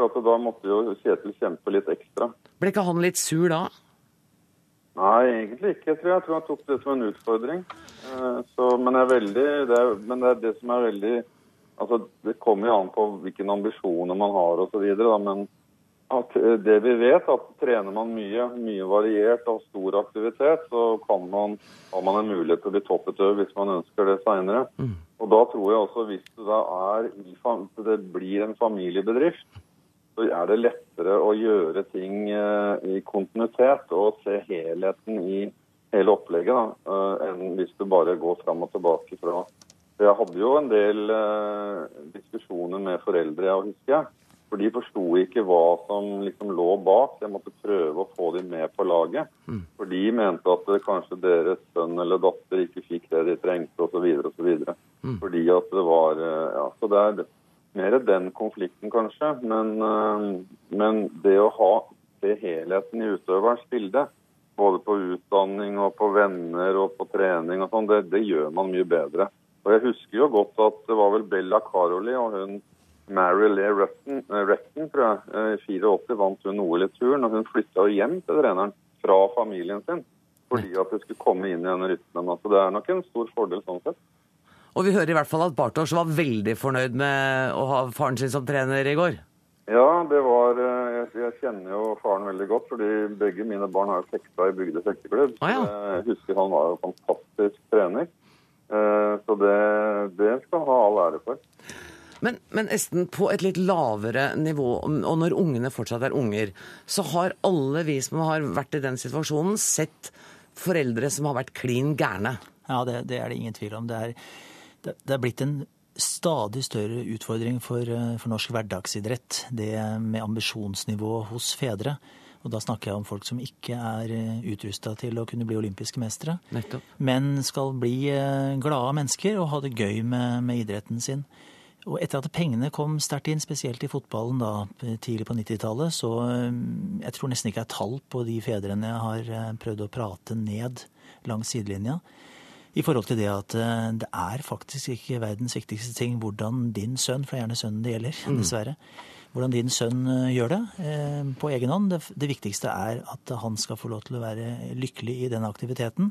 For da måtte jo Kjetil kjempe litt ekstra. Ble ikke han litt sur da? Nei, egentlig ikke. Jeg tror, jeg tror han tok det som en utfordring. Eh, så, men, veldig, det er, men det er det som er veldig Altså, Det kommer jo an på hvilke ambisjoner man har osv. Men at eh, det vi vet, at trener man mye, mye variert og stor aktivitet, så kan man, har man en mulighet til å bli toppetøver hvis man ønsker det seinere. Mm. Og da tror jeg også hvis det, er, det blir en familiebedrift, så er det lettere å gjøre ting eh, i kontinuitet og se helheten i hele opplegget da, eh, enn hvis du bare går fram og tilbake fra Jeg hadde jo en del diskusjoner med foreldre, jeg husker jeg for de forsto ikke hva som liksom lå bak. Jeg måtte prøve å få dem med på laget. Mm. For de mente at kanskje deres sønn eller datter ikke fikk det de trengte osv. Mm. Fordi at det var eh, Ja, så det er mer den konflikten, kanskje. Men, eh, men det å ha se helheten i utøverens bilde, både på utdanning og på venner og på trening og sånn, det, det gjør man mye bedre. Og Jeg husker jo godt at det var vel Bella Caroli og hun Mary Lee Retton, Retton tror jeg, eh, i 84 vant hun OL i turn, og hun flytta hjem til treneren fra familien sin fordi at det skulle komme inn i denne rytmen. Altså, det er nok en stor fordel sånn sett. Og vi hører i hvert fall at Bartosz var veldig fornøyd med å ha faren sin som trener i går. Ja, det var eh, Jeg, jeg kjenner jo faren veldig godt, fordi begge mine barn har jo fekta i Bygde fekteklubb. Ah, ja. Jeg husker han var jo fantastisk trener. Eh, så det, det skal han ha all ære for. Men, men Esten, på et litt lavere nivå, og når ungene fortsatt er unger, så har alle vi som har vært i den situasjonen, sett foreldre som har vært klin gærne. Ja, det, det, er det ingen tvil om. Det er, det, det er blitt en stadig større utfordring for, eh, for norsk hverdagsidrett. Det med ambisjonsnivå hos fedre. Og da snakker jeg om folk som ikke er eh, utrusta til å kunne bli olympiske mestere, Nettopp. men skal bli eh, glade mennesker og ha det gøy med, med idretten sin. Og etter at pengene kom sterkt inn, spesielt i fotballen da, tidlig på 90-tallet, så eh, jeg tror nesten ikke det er tall på de fedrene jeg har prøvd å prate ned langs sidelinja. I forhold til det at det er faktisk ikke verdens viktigste ting hvordan din sønn, for det er gjerne sønnen det gjelder, mm. Hvordan din sønn gjør det på egen hånd. Det, det, viktigste er at han skal få lov til å være lykkelig i den aktiviteten.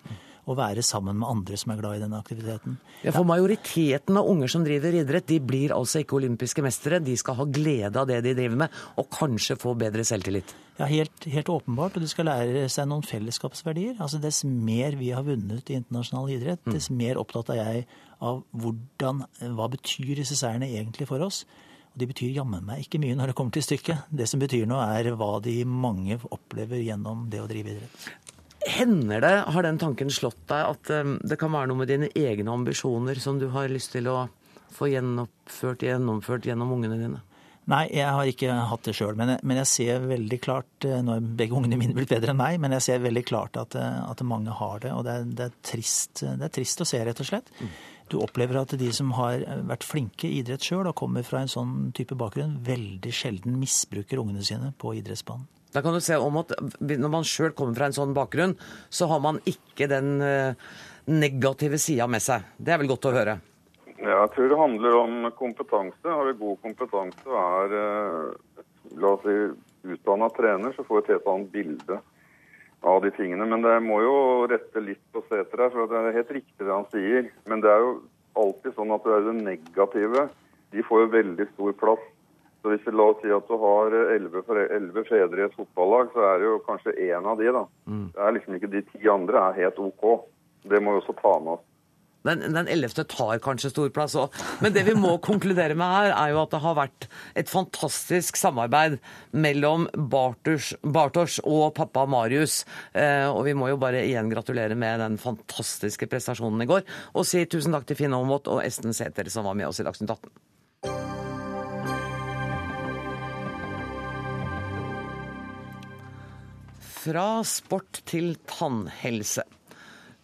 Og være sammen med andre som er glad i denne aktiviteten. Ja, For majoriteten av unger som driver idrett, de blir altså ikke olympiske mestere. De skal ha glede av det de driver med, og kanskje få bedre selvtillit. Ja, helt, helt åpenbart. Og de skal lære seg noen fellesskapsverdier. Altså Dess mer vi har vunnet i internasjonal idrett, mm. dess mer opptatt er jeg av hvordan, hva betyr disse seirene egentlig for oss. Og de betyr jammen meg ikke mye når det kommer til stykket. Det som betyr noe, er hva de mange opplever gjennom det å drive idrett. Hender det, har den tanken slått deg, at um, det kan være noe med dine egne ambisjoner som du har lyst til å få gjennomført, gjennomført gjennom ungene dine? Nei, jeg har ikke hatt det sjøl. Men, men, jeg ser veldig klart eh, Nå er begge ungene mine blitt bedre enn meg, men jeg ser veldig klart at, eh, at mange har det. Og det er, det, er trist, det er, trist, å se, rett og slett. Du opplever at de som har vært flinke i idrett sjøl og kommer fra en sånn type bakgrunn, veldig sjelden misbruker ungene sine på idrettsbanen. Da kan du se om at Når man sjøl kommer fra en sånn bakgrunn, så har man ikke den eh, negative sida med seg. Det er vel godt å høre? Ja, jeg tror det handler om kompetanse. Har du god kompetanse og er eh, la oss si, utdanna trener, så får du et helt annet bilde av de tingene. Men det må jo rette litt på seter her, for det er helt riktig det han sier. Men det er jo alltid sånn at det er det negative. De får jo veldig stor plass. Så hvis vi la oss si at du har elleve fedre i et fotballag, så er det jo kanskje én av de, da. Mm. Det er liksom ikke de ti andre er helt OK. Det må vi også ta med oss. Den, den 11. tar kanskje stor plass òg. Men det vi må konkludere med her, er jo at det har vært et fantastisk samarbeid mellom Bartosz og pappa Marius. Eh, og vi må jo bare igjen gratulere med den fantastiske prestasjonen i går. Og si tusen takk til Finn Aamodt og Esten Sæther som var med oss i Dagsnytt 18. Fra sport til tannhelse.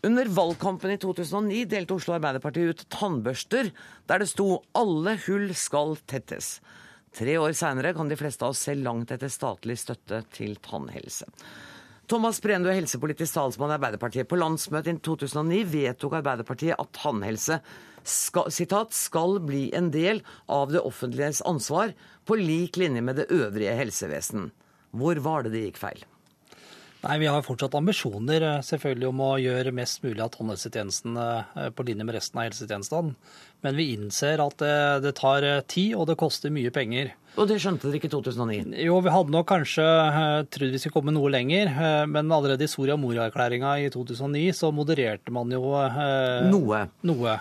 Under valgkampen i 2009 delte Oslo Arbeiderparti ut tannbørster der det sto 'Alle hull skal tettes'. Tre år seinere kan de fleste av oss se langt etter statlig støtte til tannhelse. Thomas Breen, er helsepolitisk talsmann i Arbeiderpartiet. På landsmøtet i 2009 vedtok Arbeiderpartiet at tannhelse skal, citat, skal bli en del av det offentliges ansvar, på lik linje med det øvrige helsevesen. Hvor var det det gikk feil? Nei, Vi har fortsatt ambisjoner eh, selvfølgelig om å gjøre mest mulig av tannhelsetjenesten eh, på linje med resten av helsetjenestene. Men vi innser at det, det, tar eh, tid, og det koster mye penger. Og det skjønte dere ikke i 2009? Jo, vi hadde nok kanskje trodd vi skulle komme noe lenger. Men allerede i Soria Moria-erklæringa i 2009 så modererte man jo Noe. noe.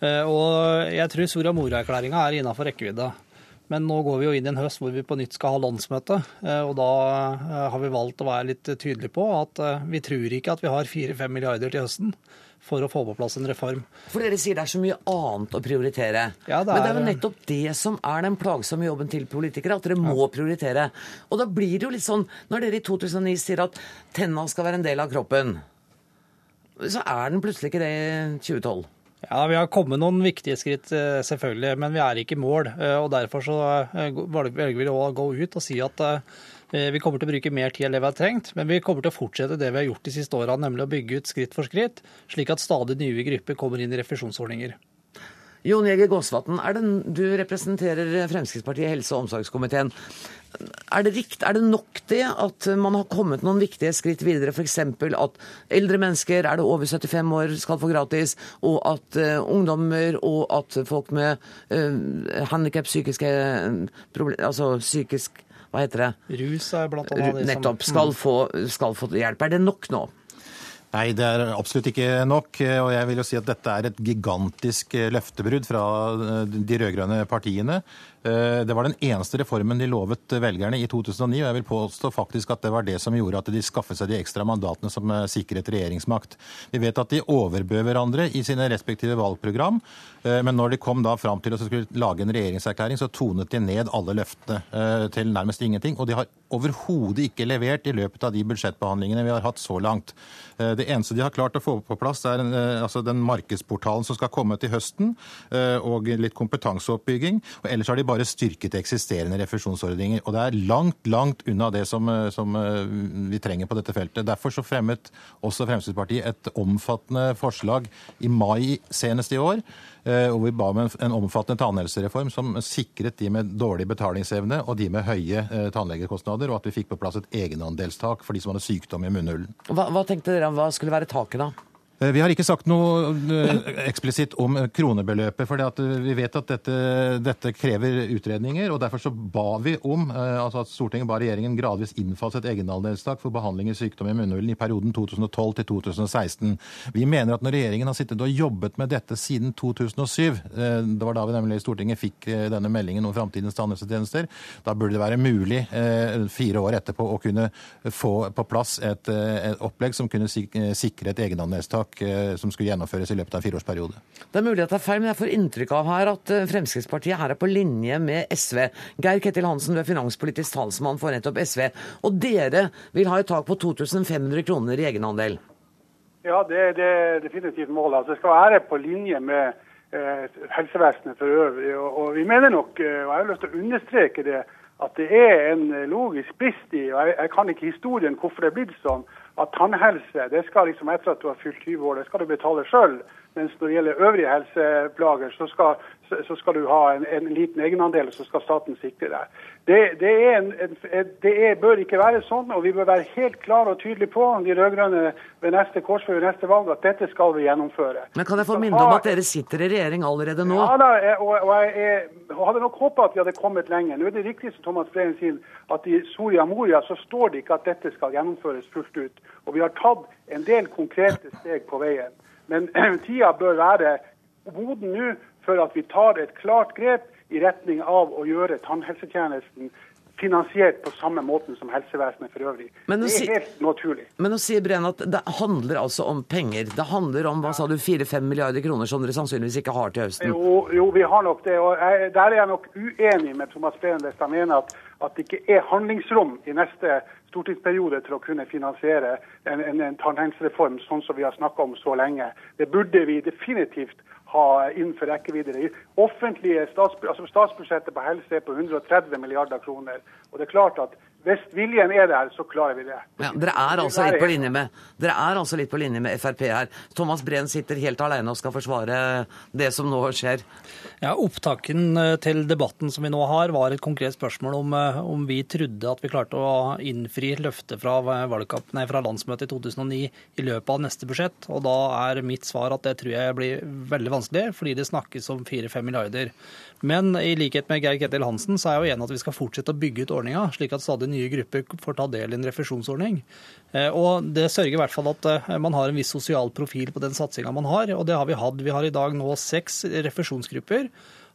Og jeg tror Soria Moria-erklæringa er innafor rekkevidde. Men nå går vi jo inn i en høst hvor vi på nytt skal ha landsmøte. Eh, og da eh, har vi valgt å være litt tydelige på at eh, vi tror ikke at vi har 4-5 milliarder til høsten for å få på plass en reform. For dere sier det er så mye annet å prioritere. Ja, det er... Men det er jo nettopp det som er den plagsomme jobben til politikere, at dere må ja. prioritere. Og da blir det jo litt sånn, når dere i 2009 sier at tenna skal være en del av kroppen, så er den plutselig ikke det i 2012. Ja, Vi har kommet noen viktige skritt, eh, selvfølgelig, men vi er ikke i mål. Eh, og Derfor så eh, velger vi å gå ut og si at vi kommer til å bruke mer tid enn det vi har trengt, men vi kommer til å fortsette det vi har gjort de siste åra, nemlig å bygge ut skritt for skritt, slik at stadig nye grupper kommer inn i refusjonsordninger. Jon Jæger Gåsvatn, du representerer Fremskrittspartiet i helse- og omsorgskomiteen. Er det, rikt, er det nok det at man har kommet noen viktige skritt videre, f.eks. at eldre mennesker, er det over 75 år, skal få gratis, og at uh, ungdommer og at folk med uh, handikap, psykiske problemer Altså psykisk Hva heter det? Rus er blant annet Nettopp. Skal mm. få, skal få hjelp. Er det nok nå? Nei, det er absolutt ikke nok. Og jeg vil jo si at dette er et gigantisk løftebrudd fra de rød-grønne partiene. Eh, det var den eneste reformen de lovet velgerne i 2009, og jeg vil påstå faktisk at det var det som gjorde at de skaffet seg de ekstra mandatene som eh, sikret regjeringsmakt. Vi vet at de overbød hverandre i sine respektive valgprogram, eh, men når de kom da fram til å skulle lage en regjeringserklæring, så tonet de ned alle løftene til nærmest ingenting. Og de har overhodet ikke levert i løpet av de budsjettbehandlingene vi har hatt så langt. Det eneste de har klart å få på plass, er altså den markedsportalen som skal komme til høsten, og litt kompetanseoppbygging. og ellers har de bare styrket eksisterende refusjonsordninger. Og det er langt, langt unna det som, eh, som, eh, vi trenger på dette feltet. Derfor så fremmet også Fremskrittspartiet et omfattende forslag i mai senest i år, eh, hvor vi ba om en omfattende tannhelsereform som sikret de med dårlig betalingsevne og de med høye tannlegekostnader, og at vi fikk på plass et egenandelstak for de som hadde sykdom i munnhulen. Hva, hva tenkte dere om hva skulle være taket da? Eh, vi har ikke sagt noe eh, eksplisitt om kronebeløpet. For vi vet at dette, dette, krever utredninger. og Derfor så ba vi om eh, altså at Stortinget ba regjeringen gradvis innfase et egenandelstak for behandling i sykdom i munnhulen i perioden 2012 til 2016. Vi mener at når regjeringen har sittet og jobbet med dette siden 2007, det var da vi nemlig i Stortinget fikk denne meldingen om framtidens tannhelsetjenester, da burde det være mulig fire år etterpå å kunne få på plass et, et opplegg som kunne sikre et egenandelstak tiltak eh, som skulle gjennomføres i løpet av en fireårsperiode. Det er mulig at det er feil, men jeg får inntrykk av her at eh, Fremskrittspartiet her er på linje med SV. Geir Ketil Hansen, du er finanspolitisk talsmann for nettopp SV. Og dere vil ha et tak på 2500 kroner i egenandel. Ja, det, det er definitivt målet. Altså, det skal være på linje med eh, helsevesenet for øvrig. Og, og, vi mener nok, eh, og jeg har lyst til å understreke det, at det er en logisk brist i, og jeg, jeg kan ikke historien hvorfor det er blitt sånn, at tannhelse det skal liksom etter at du har fylt 20 år, det skal du betale sjøl. Mens når det gjelder øvrige helseplager, så skal, så skal du ha en, en, liten egenandel, og så skal staten sikre deg. Det, det, en, det er, bør ikke være sånn, og vi bør være helt klare og tydelige på, de rød-grønne ved neste korsvei ved neste valg, at dette skal vi gjennomføre. Men kan jeg få minne om at dere sitter i regjering allerede nå? Ja da, og, og jeg, jeg hadde nok håpa at vi hadde kommet lenger. Nå er det riktig som Thomas Breen sier, at i Soria Moria så står det ikke at dette skal gjennomføres fullt ut. Og vi har tatt en del konkrete steg på veien. Men tida bør være moden nå for at vi tar et klart grep i retning av å gjøre tannhelsetjenesten finansiert på samme måten som helsevesenet for øvrig. det er si, helt naturlig. Men nå sier Brenn at det handler altså om penger. Det handler om hva sa du, 4-5 milliarder kroner som dere sannsynligvis ikke har til høsten? Jo, jo vi har nok det. og jeg, Der er jeg nok uenig med Thomas Breen hvis han mener at, at det ikke er handlingsrom i neste stortingsperiode til å kunne finansiere en, en, en tannhelsereform sånn som vi har snakka om så lenge. Det burde vi definitivt ha innenfor rekkevidde. Det offentlige altså statsbudsjettet på helse er på 130 milliarder kroner. Og det er klart at hvis viljen er der, så klarer vi det. Ja, dere, er altså litt på linje med, dere er altså litt på linje med Frp her. Thomas Breen sitter helt alene og skal forsvare det som nå skjer. Ja, Opptaken eh, til debatten som vi nå har, var et konkret spørsmål om, eh, om vi trodde at vi klarte å innfri løftet fra, nei, fra landsmøtet i 2009 i løpet av neste budsjett. Og da er mitt svar at det tror jeg blir veldig vanskelig, fordi det snakkes om 4-5 milliarder. Men i likhet med Geir Ketil Hansen så er jeg jo enig at vi skal fortsette å bygge ut ordninga, slik at stadig nye grupper får ta del i en refusjonsordning. Eh, og Det sørger i hvert fall at eh, man har en viss sosial profil på den satsinga man har, og det har vi hatt. Vi har i dag nå seks refusjonsgrupper.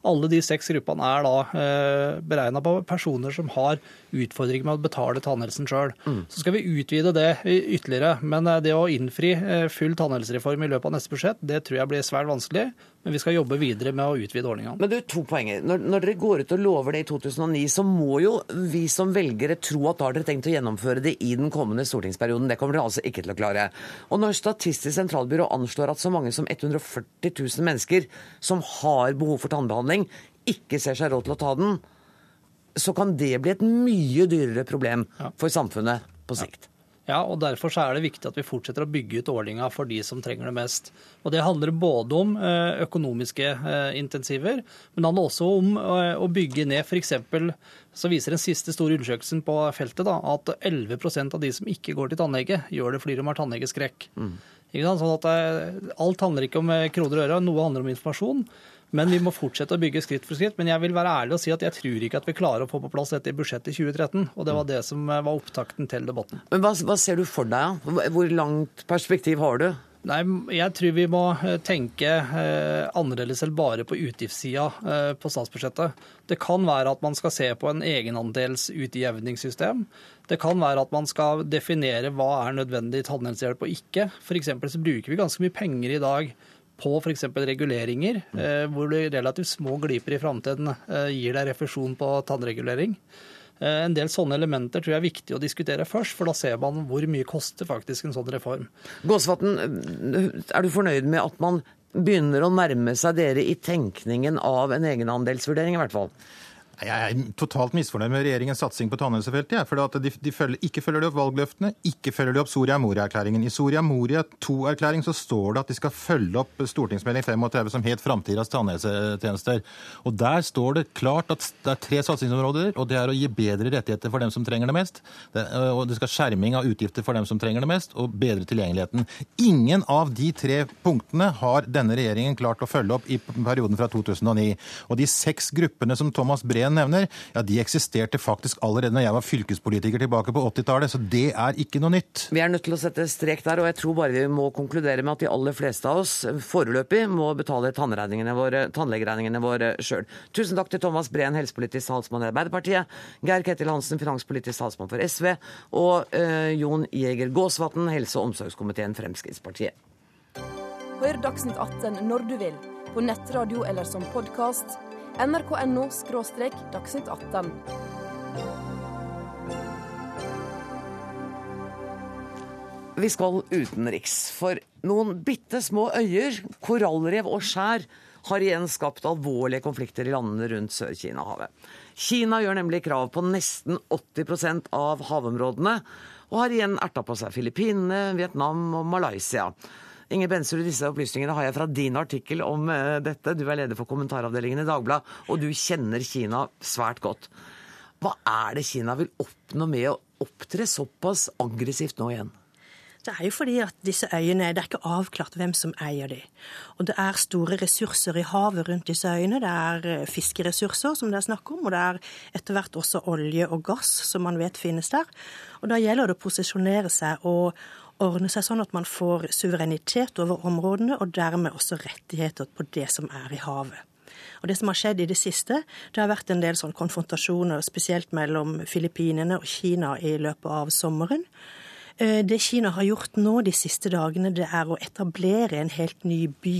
Alle de seks gruppene er da eh, beregna på personer som har utfordringer med å betale tannhelsen sjøl. Mm. Så skal vi utvide det ytterligere. Men eh, det å innfri full tannhelsereform i løpet av neste budsjett, det tror jeg blir svært vanskelig. Men vi skal jobbe videre med å utvide ordningene. Men du, to poenger. Når, når, dere går ut og lover det i 2009, så må jo vi som velgere tro at da har dere tenkt å gjennomføre det i den kommende stortingsperioden. Det kommer dere altså ikke til å klare. Og når Statistisk sentralbyrå anslår at så mange som 140 000 mennesker som har behov for tannbehandling, ikke ser seg råd til å ta den, så kan det bli et mye dyrere problem for samfunnet på sikt. Ja, og Derfor er det viktig at vi fortsetter å bygge ut ordninga for de som trenger det mest. Og Det handler både om eh, økonomiske eh, intensiver, men det handler også om eh, å bygge ned f.eks. Så viser den siste store undersøkelsen på feltet da, at 11% av de som ikke går til tannlege, gjør det fordi de har tannlegeskrekk. Mm. Sånn Alt handler ikke om kroner og øre, noe handler om informasjon. Men vi må fortsette å bygge skritt for skritt. Men jeg vil være ærlig og si at jeg tror ikke at vi klarer å få på plass dette i budsjettet i 2013. Og det var det som var opptakten til debatten. Men hva, hva ser du for deg? Hvor langt perspektiv har du? Nei, Jeg tror vi må eh, tenke eh, annerledes enn bare på utgiftssida eh, på statsbudsjettet. Det kan være at man skal se på en egenandelsutjevningssystem. Det kan være at man skal definere hva er nødvendig tannhelsehjelp og ikke. F.eks. så bruker vi ganske mye penger i dag på f.eks. reguleringer, eh, hvor du relativt små gliper i framtiden eh, gir deg refusjon på tannregulering. Eh, en del sånne elementer tror jeg er viktig å diskutere først, for da ser man hvor mye koster faktisk en sånn reform. Gåsvatn, er du fornøyd med at man begynner å nærme seg dere i tenkningen av en egenandelsvurdering, i hvert fall? Jeg er totalt misfornøyd med regjeringens satsing på tannhelsefeltet. For de, de følger, ikke følger de opp valgløftene, ikke følger de opp Soria Moria-erklæringen. I Soria Moria II-erklæring så står det at de skal følge opp stortingsmelding 35 som het Framtidas tannhelsetjenester. Og Der står det klart at det er tre satsingsområder, og det er å gi bedre rettigheter for dem som trenger det mest. Det, og det skal skjerming av utgifter for dem som trenger det mest, og bedre tilgjengeligheten. Ingen av de tre punktene har denne regjeringen klart å følge opp i perioden fra 2009. Og de seks gruppene som Thomas Breen Steen nevner, ja, de eksisterte faktisk allerede når jeg var fylkespolitiker tilbake på 80-tallet, så det er ikke noe nytt. Vi er nødt til å sette strek der, og jeg tror bare vi må konkludere med at de aller fleste av oss foreløpig må betale våre, tannlegeregningene våre sjøl. Tusen takk til Thomas Breen, helsepolitisk talsmann i Arbeiderpartiet, Geir Ketil Hansen, finanspolitisk talsmann for SV, og øh, Jon Jæger Gåsvatn, helse- og omsorgskomiteen Fremskrittspartiet. Hør Dagsnytt 18 når du vil, på nettradio eller som podkast. nrk.no – dagsnytt 18. Vi skal utenriks, for noen bitte små øyer, korallrev og skjær har igjen skapt alvorlige konflikter i landene rundt Sør-Kina-havet. Kina gjør nemlig krav på nesten 80% av havområdene, og har igjen erta på seg Filippinene, Vietnam og Malaysia. Inger Bensrud, disse opplysningene har jeg fra din artikkel om eh, dette. Du er leder for kommentaravdelingen i Dagbladet, og du kjenner Kina svært godt. Hva er det Kina vil oppnå med å opptre såpass aggressivt nå igjen? Det er jo fordi at disse øyene, det er ikke avklart hvem som eier de. Og det er store ressurser i havet rundt disse øyene. Det er eh, fiskeressurser som det er snakk om, og det er etter hvert også olje og gass som man vet finnes der. Og da gjelder det å posisjonere seg og ordne seg sånn at man får suverenitet over områdene, og dermed også rettigheter på det som er i havet. Og Det som har skjedd i det siste, det har vært en del sånn konfrontasjoner, spesielt mellom Filippinene og Kina i løpet av sommeren. Eh, det Kina har gjort nå de siste dagene, det er å etablere en helt ny by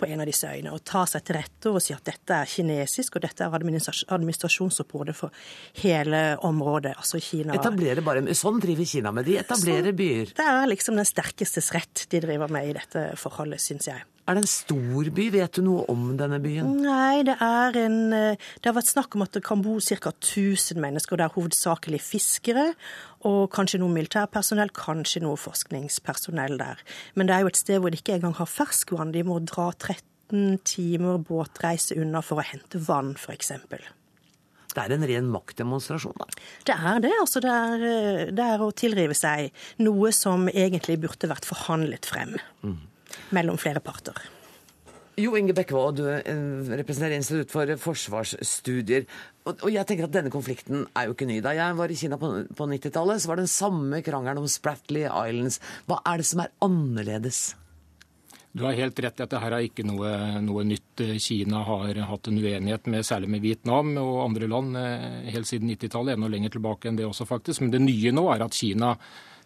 på en av disse øyene. Og ta seg til rette og si at dette er kinesisk, og dette er administrasjonsområdet for hele området. Altså Kina Etablere bare, Sånn driver Kina med de, etablerer så, byer. Det er liksom den sterkestes rett de driver med i dette forholdet, syns jeg. Er det en stor by? Vet du noe om denne byen? Nei, det er en eh, Det har vært snakk om at det kan bo ca. 1000 mennesker. Det er hovedsakelig fiskere og kanskje noe militærpersonell, kanskje noe forskningspersonell der. Men det er jo et sted hvor de ikke engang har ferskvann. De må dra 13 timer båtreise unna for å hente vann, f.eks. Det er en ren maktdemonstrasjon, da? Det er det. Altså, det er, eh, det er å tilrive seg noe som egentlig burde vært forhandlet frem. Mm mellom flere parter. Jo Inge Bekkevold, du eh, representerer Institutt for forsvarsstudier. Og jeg tenker at Denne konflikten er jo ikke ny. Da jeg var i Kina på 90-tallet, så var det den samme krangelen om Spratly Islands. Hva er det som er annerledes? Du har helt rett i at dette er ikke noe, noe, nytt. Kina har hatt en uenighet med særlig med Vietnam og andre land eh, helt siden 90-tallet, enda lenger tilbake enn det også, faktisk. Men det nye nå er at Kina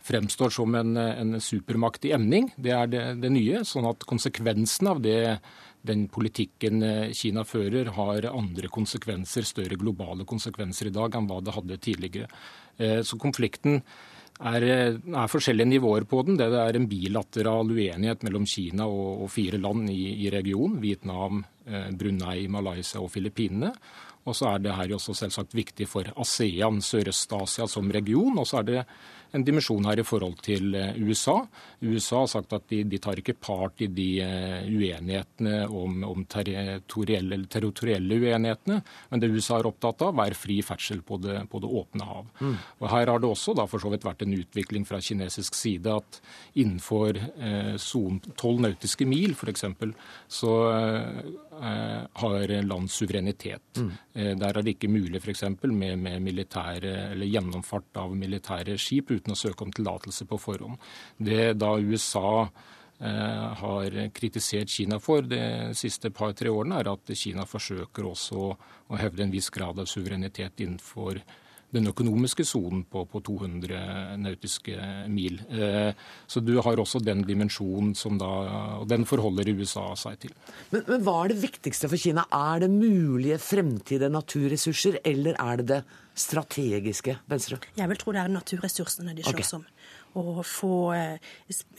fremstår som en, en supermakt i emning. Det er det, det, nye. Sånn at konsekvensen av det, den politikken eh, Kina fører, har andre konsekvenser, større globale konsekvenser i dag enn hva det hadde tidligere. Eh, så konflikten er, er, forskjellige nivåer på den. Det er en bilateral uenighet mellom Kina og, og fire land i, i regionen. Vietnam, eh, Brunei, Malaysia og Filippinene. Og så er det her også selvsagt viktig for ASEAN, Sørøst-Asia som region. Og så er det en dimensjon her i forhold til eh, USA. USA har sagt at de, de tar ikke part i de eh, uenighetene om, om territorielle, territorielle, uenighetene, men det USA er opptatt av, er fri ferdsel på det, på det åpne hav. Mm. Og Her har det også da for så vidt vært en utvikling fra kinesisk side at innenfor eh, tolv nautiske mil f.eks. så eh, har land suverenitet. Mm. Eh, der er det ikke mulig f.eks. Med, med militære, eller gjennomfart av militære skip uten å søke om tillatelse på forhånd. Det da USA eh, har kritisert Kina for de siste par-tre årene, er at Kina forsøker også å hevde en viss grad av suverenitet innenfor den økonomiske sonen på, på, 200 nautiske mil. Eh, så du har også den dimensjonen som da Og den forholder USA seg til. Men, men hva er det viktigste for Kina? Er det mulige fremtidige naturressurser, eller er det det strategiske, Venstre? Jeg vil tro det er naturressursene de slåss okay. om å få eh,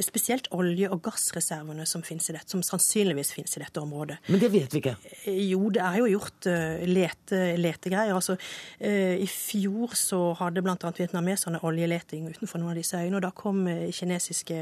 spesielt olje- og gassreservene som, i dette, som sannsynligvis finnes i dette området. Men det vet vi ikke? Eh, jo, det er jo gjort eh, lete, letegreier. Altså, I fjor så hadde bl.a. vietnameserne oljeleting utenfor noen av disse øyene. og Da kom kinesiske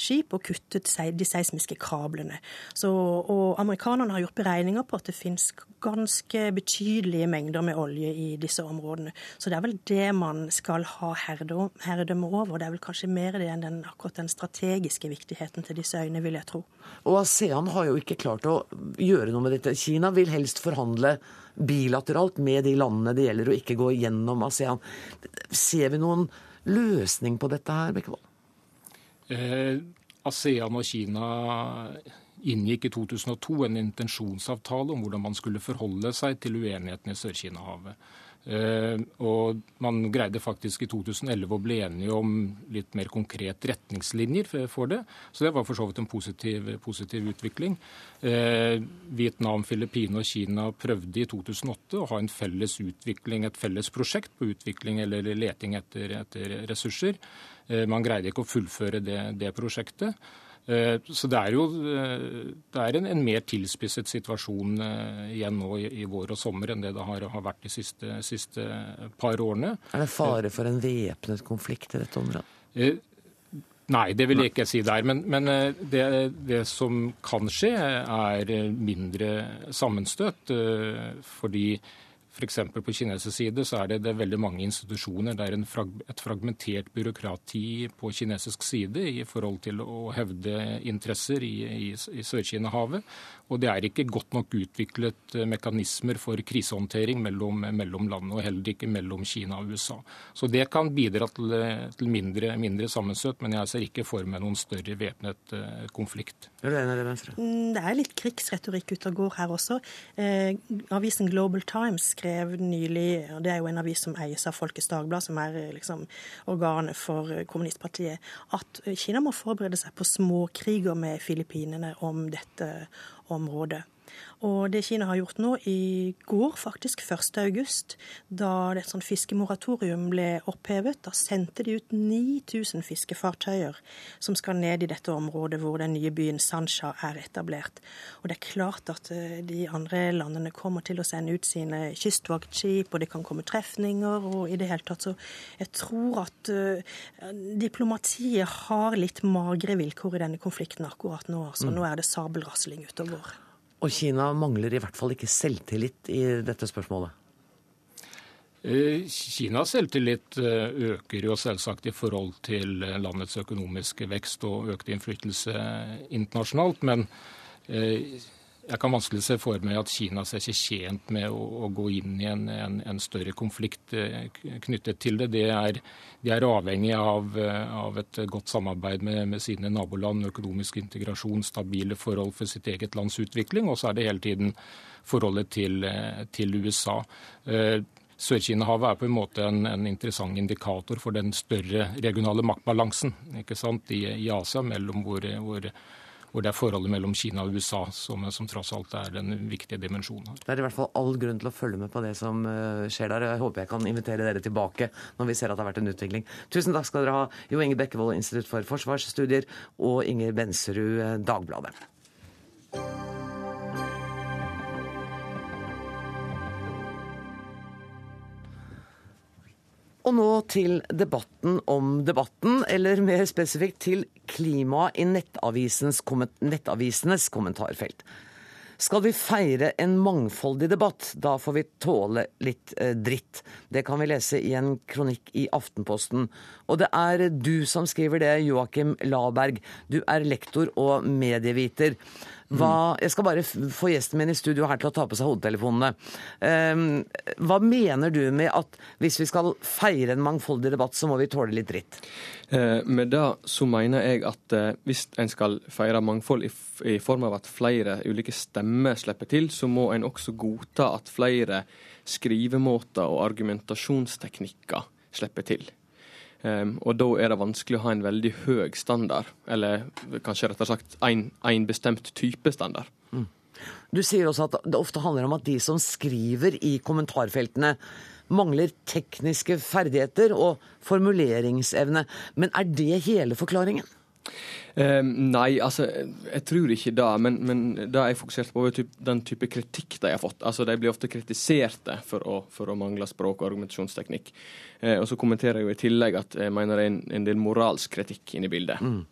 skip og kuttet de seismiske kablene. Så, og amerikanerne har gjort beregninger på at det finnes ganske betydelige mengder med olje i disse områdene. Så det er vel det man skal ha herredømme over. Det er vel kanskje mer det enn den, akkurat den strategiske viktigheten til disse øyene, vil jeg tro. Og ASEAN har jo ikke klart å gjøre noe med dette. Kina vil helst forhandle bilateralt med de landene det gjelder, og ikke gå gjennom ASEAN. Ser vi noen løsning på dette her, Bekkevold? Eh, ASEAN og Kina inngikk i 2002 en intensjonsavtale om hvordan man skulle forholde seg til uenigheten i Sør-Kina-havet. Eh, og man greide faktisk i 2011 å bli enige om litt mer konkret retningslinjer for det. Så det var for så vidt en positiv, positiv utvikling. Eh, Vietnam, Filippinene og Kina prøvde i 2008 å ha en felles utvikling, et felles prosjekt på utvikling eller leting etter, etter ressurser. Eh, man greide ikke å fullføre det, det prosjektet. Eh, så det er jo eh, det er en, en mer tilspisset situasjon eh, igjen nå i, i, vår og sommer enn det det har, har vært de siste, siste, par årene. Er det fare for en væpnet konflikt i dette området? Nei, det vil jeg ikke si der. Men, men det, det, som kan skje, er mindre sammenstøt. Fordi F.eks. på kinesisk side så er det, det er veldig mange institusjoner. Det er frag, et fragmentert byråkrati på kinesisk side i forhold til å hevde interesser i, i, i Sør-Kina-havet. Og det er ikke godt nok utviklet eh, mekanismer for krisehåndtering mellom, mellom landene, og heller ikke mellom Kina og USA. Så det kan bidra til, til mindre, mindre sammenstøt, men jeg ser ikke for meg noen større væpnet uh, konflikt. Er det? Mm, det er litt krigsretorikk ute og går her også. Eh, avisen Global Times skrev nylig, og det er jo en avis som eies av Folkets Dagblad, som er eh, liksom organet for kommunistpartiet, at Kina må forberede seg på småkriger med Filippinene om dette området. Og det Kina har gjort nå, i går faktisk, 1.8, da et sånt fiskemoratorium ble opphevet, da sendte de ut 9000 fiskefartøyer som skal ned i dette området hvor den nye byen Sancha er etablert. Og det er klart at eh, de andre landene kommer til å sende ut sine kystvaktskip, og det kan komme trefninger, og i det hele tatt så Jeg tror at uh, diplomatiet har litt magre vilkår i denne konflikten akkurat nå. Altså, mm. Nå er det sabelrasling ute og Kina mangler i hvert fall ikke selvtillit i dette spørsmålet? Eh, Kinas selvtillit eh, øker jo selvsagt i forhold til landets økonomiske vekst og økte innflytelse internasjonalt. Men eh, jeg kan vanskelig se for meg at Kina ser seg tjent med å, å gå inn i en, en, en, større konflikt eh, knyttet til det. De er, de er avhengig av, eh, av, et godt samarbeid med, med, sine naboland, økonomisk integrasjon, stabile forhold for sitt eget lands utvikling, og så er det hele tiden forholdet til, eh, til USA. Sør-Kina-havet er på en måte en, en, interessant indikator for den større regionale maktbalansen i, i Asia, mellom hvor, hvor hvor det er forholdet mellom Kina og USA som, som tross alt er den viktige dimensjonen. her. Det er i hvert fall all grunn til å følge med på det som eh, skjer der. Jeg håper jeg kan invitere dere tilbake når vi ser at det har vært en utvikling. Tusen takk skal dere ha, Jo Inge Bekkevold, Institutt for forsvarsstudier, og Inger Benserud, eh, Dagbladet. Og nå til debatten om debatten, eller mer spesifikt til klimaet i nettavisenes kommentarfelt. Skal vi feire en mangfoldig debatt, da får vi tåle litt eh, dritt. Det kan vi lese i en kronikk i Aftenposten. Og det er du som skriver det, Joakim Laberg. Du er lektor og medieviter. Hva, jeg skal bare få gjesten min i studio her til å ta på seg hodetelefonene. Um, hva mener du med at hvis vi skal feire en mangfoldig debatt, så må vi tåle litt dritt? Uh, med det så mener jeg at uh, hvis en skal feire mangfold i, i, form av at flere ulike stemmer slipper til, så må en også godta at flere skrivemåter og argumentasjonsteknikker slipper til. Um, og da er det vanskelig å ha en veldig høy standard, eller kanskje rettere sagt slett en bestemt type standard. Mm. Du sier også at det ofte handler om at de som skriver i kommentarfeltene, mangler tekniske ferdigheter og formuleringsevne. Men er det hele forklaringen? Eh, nei, altså, jeg tror ikke det. Men, men det jeg fokuserte på, var den type kritikk de har fått. Altså, De blir ofte kritiserte for å, for å mangle språk og argumentasjonsteknikk. Eh, og så kommenterer jeg jo i tillegg at jeg mener det er en, en del moralsk kritikk inne i bildet. Mm.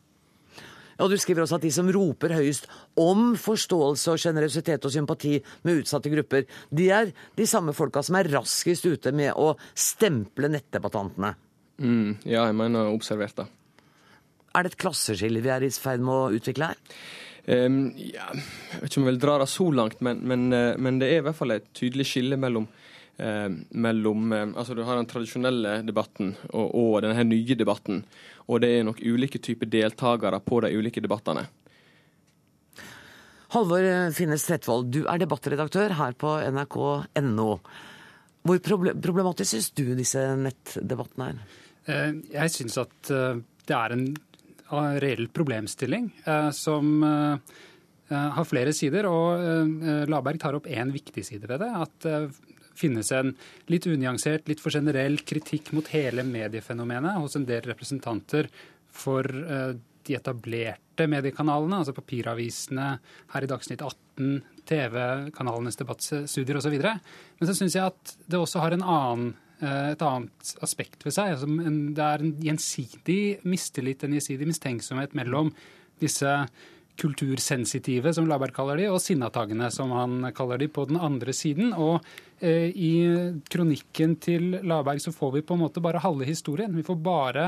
Og Du skriver også at de som roper høyest om forståelse og sjenerøsitet og sympati med utsatte grupper, de er de samme folka som er raskest ute med å stemple nettdebattantene. Mm, ja, jeg mener observert det. Er det et klasseskille vi er i ferd med å utvikle her? Um, ja, jeg vet ikke om jeg vil dra det så langt, men, men, eh, men, det er i hvert fall et tydelig skille mellom, eh, mellom eh, Altså du har den tradisjonelle debatten og, og denne nye debatten. Og det er nok ulike typer deltakere på de ulike debattene. Halvor Finnes Tretvold, du er debattredaktør her på nrk.no. Hvor problematisk syns du disse nettdebattene er? Eh, jeg syns at eh, det er en reell problemstilling som har flere sider. Og Laberg tar opp én viktig side ved det. At det finnes en litt unyansert, litt for generell kritikk mot hele mediefenomenet hos en del representanter for de etablerte mediekanalene, altså papiravisene her i Dagsnytt 18, TV-kanalenes debattstudier osv. Men så syns jeg at det også har en annen, eh, et annet aspekt ved seg. Altså det er en gjensidig mistillit, en gjensidig mistenksomhet mellom disse kultursensitive, som Laberg kaller de, og sinnatagene, som han kaller de, på den andre siden. Og eh, i kronikken til Laberg så får vi på en måte bare halve historien. Vi får bare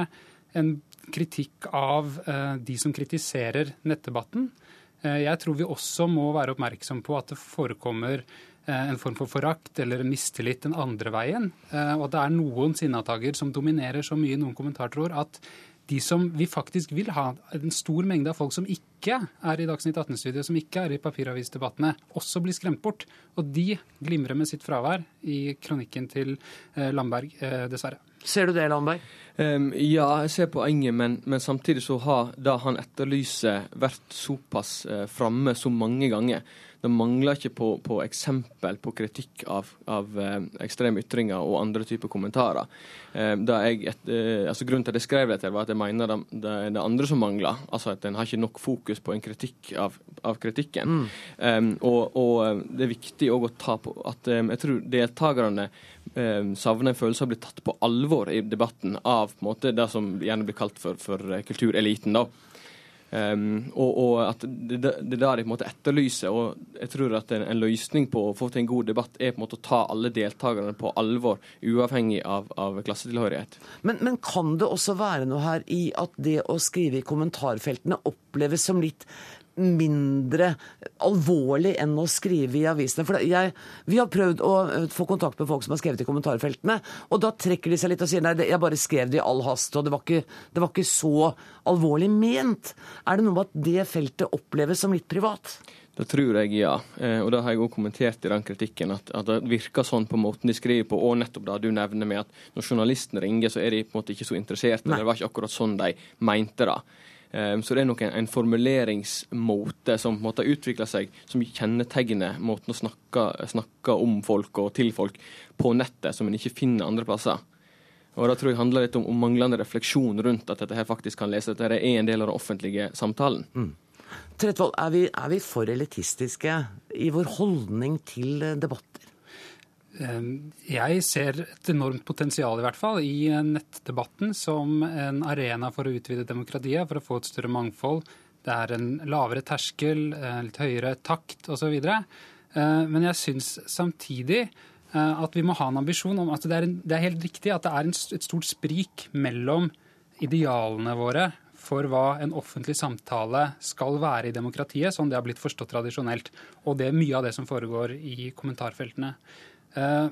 en kritikk av eh, de som kritiserer nettdebatten. Eh, jeg tror vi også må være oppmerksom på at det forekommer eh, en form for forakt eller mistillit den andre veien. Og det er noen sinnataker som dominerer så mye i noen kommentartråder at de som vi faktisk vil ha, en stor mengde av folk som ikke er i Dagsnytt 18-studiet, som ikke er i papiravisdebattene, også blir skremt bort. Og de glimrer med sitt fravær i kronikken til Lamberg, dessverre. Ser du det, Lamberg? Um, ja, jeg ser poenget, men, men samtidig så har det han etterlyser, vært såpass uh, framme så mange ganger. Det mangler ikke på, på eksempel på kritikk av, av uh, ekstreme ytringer og andre typer kommentarer. Um, jeg, et, uh, altså Grunnen til at jeg skrev dette, var at jeg mener det, det det andre som mangler. Altså at En har ikke nok fokus på en kritikk av, av kritikken. Mm. Um, og, og, det er viktig å ta på at jeg tror deltakerne eh, savner en følelse av å bli tatt på alvor i debatten av på en måte, det som gjerne blir kalt for, for eh, kultureliten. da. Um, og, og, at det, det er det de på en måte etterlyser. og jeg tror at en, en, løsning på å få til en god debatt er på en måte å ta alle deltakerne på alvor, uavhengig av, av klassetilhørighet. Men, men, kan det også være noe her i at det å skrive i kommentarfeltene oppleves som litt mindre alvorlig enn å skrive i avisene. For jeg, vi har prøvd å eh, få kontakt med folk som har skrevet i kommentarfeltene, og da trekker de seg litt og sier nei, jeg bare skrev det i all hast, og det var ikke, det var ikke så alvorlig ment. Er det noe med at det feltet oppleves som litt privat? Det tror jeg, ja. Eh, og det har jeg òg kommentert i den kritikken. At, at, det virker sånn på måten de skriver på, og nettopp det du nevner med at når journalisten ringer, så er de på en måte ikke så interessert. Det var ikke akkurat sånn de mente det. Ehm, så det er nok en, formuleringsmåte som på en måte har utvikla seg, som kjennetegner måten å snakke, snakke, om folk og til folk på nettet, som en ikke finner andre plasser. Og Da tror jeg handler litt om, om manglende refleksjon rundt at dette her faktisk kan lese. Dette er en del av den offentlige samtalen. Mm. Tretvold, er er vi for elitistiske i vår holdning til debatter? Ehm, jeg ser et enormt potensial i hvert fall i nettdebatten som en arena for å utvide demokratiet, for å få et større mangfold. Det er en lavere terskel, litt høyere takt osv. Ehm, men jeg syns samtidig eh, at vi må ha en ambisjon om at det er, en, det er helt riktig at det er en, et stort sprik mellom idealene våre for hva en offentlig samtale skal være i demokratiet, sånn det har blitt forstått tradisjonelt, og det er mye av det som foregår i kommentarfeltene. Eh,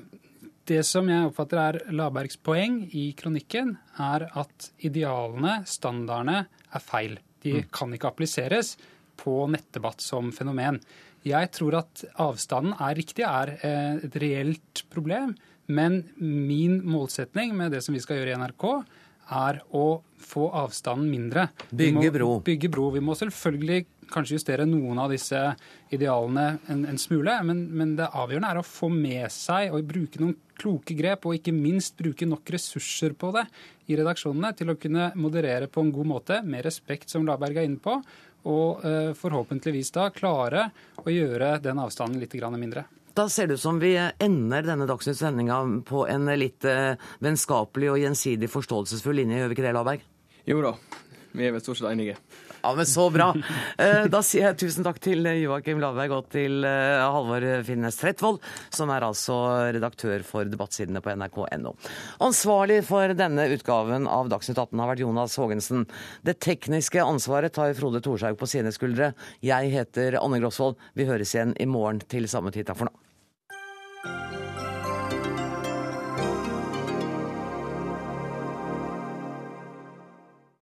det som jeg oppfatter er Labergs poeng i kronikken, er at idealene, standardene, er feil. De mm. kan ikke appliseres på nettdebatt som fenomen. Jeg tror at avstanden er riktig, er eh, et reelt problem. Men min målsetning med det som vi skal gjøre i NRK, er å få avstanden mindre. Bygge bro. Bygge bro. Vi må selvfølgelig kanskje justere noen av disse idealene en, en smule, men, men, det avgjørende er å få med seg og bruke noen kloke grep, og ikke minst bruke nok ressurser på det i redaksjonene til å kunne moderere på en god måte, med respekt, som Laberg er inne på, og uh, forhåpentligvis da klare å gjøre den avstanden litt mindre. Da ser det ut som vi ender denne dagsnytt sendinga på en litt uh, vennskapelig og gjensidig forståelsesfull linje, gjør vi ikke det, Laberg? Jo da, vi er vel stort sett enige. Ja, men så bra. Eh, da sier jeg tusen takk til Joakim Lavberg og til eh, Halvor Finnes Trettvold, som er altså redaktør for debattsidene på nrk.no. Ansvarlig for denne utgaven av Dagsnytt 18 har vært Jonas Haagensen. Det tekniske ansvaret tar Frode Thorshaug på sine skuldre. Jeg heter Anne Grosvold. Vi høres igjen i morgen til samme tid. Takk for nå.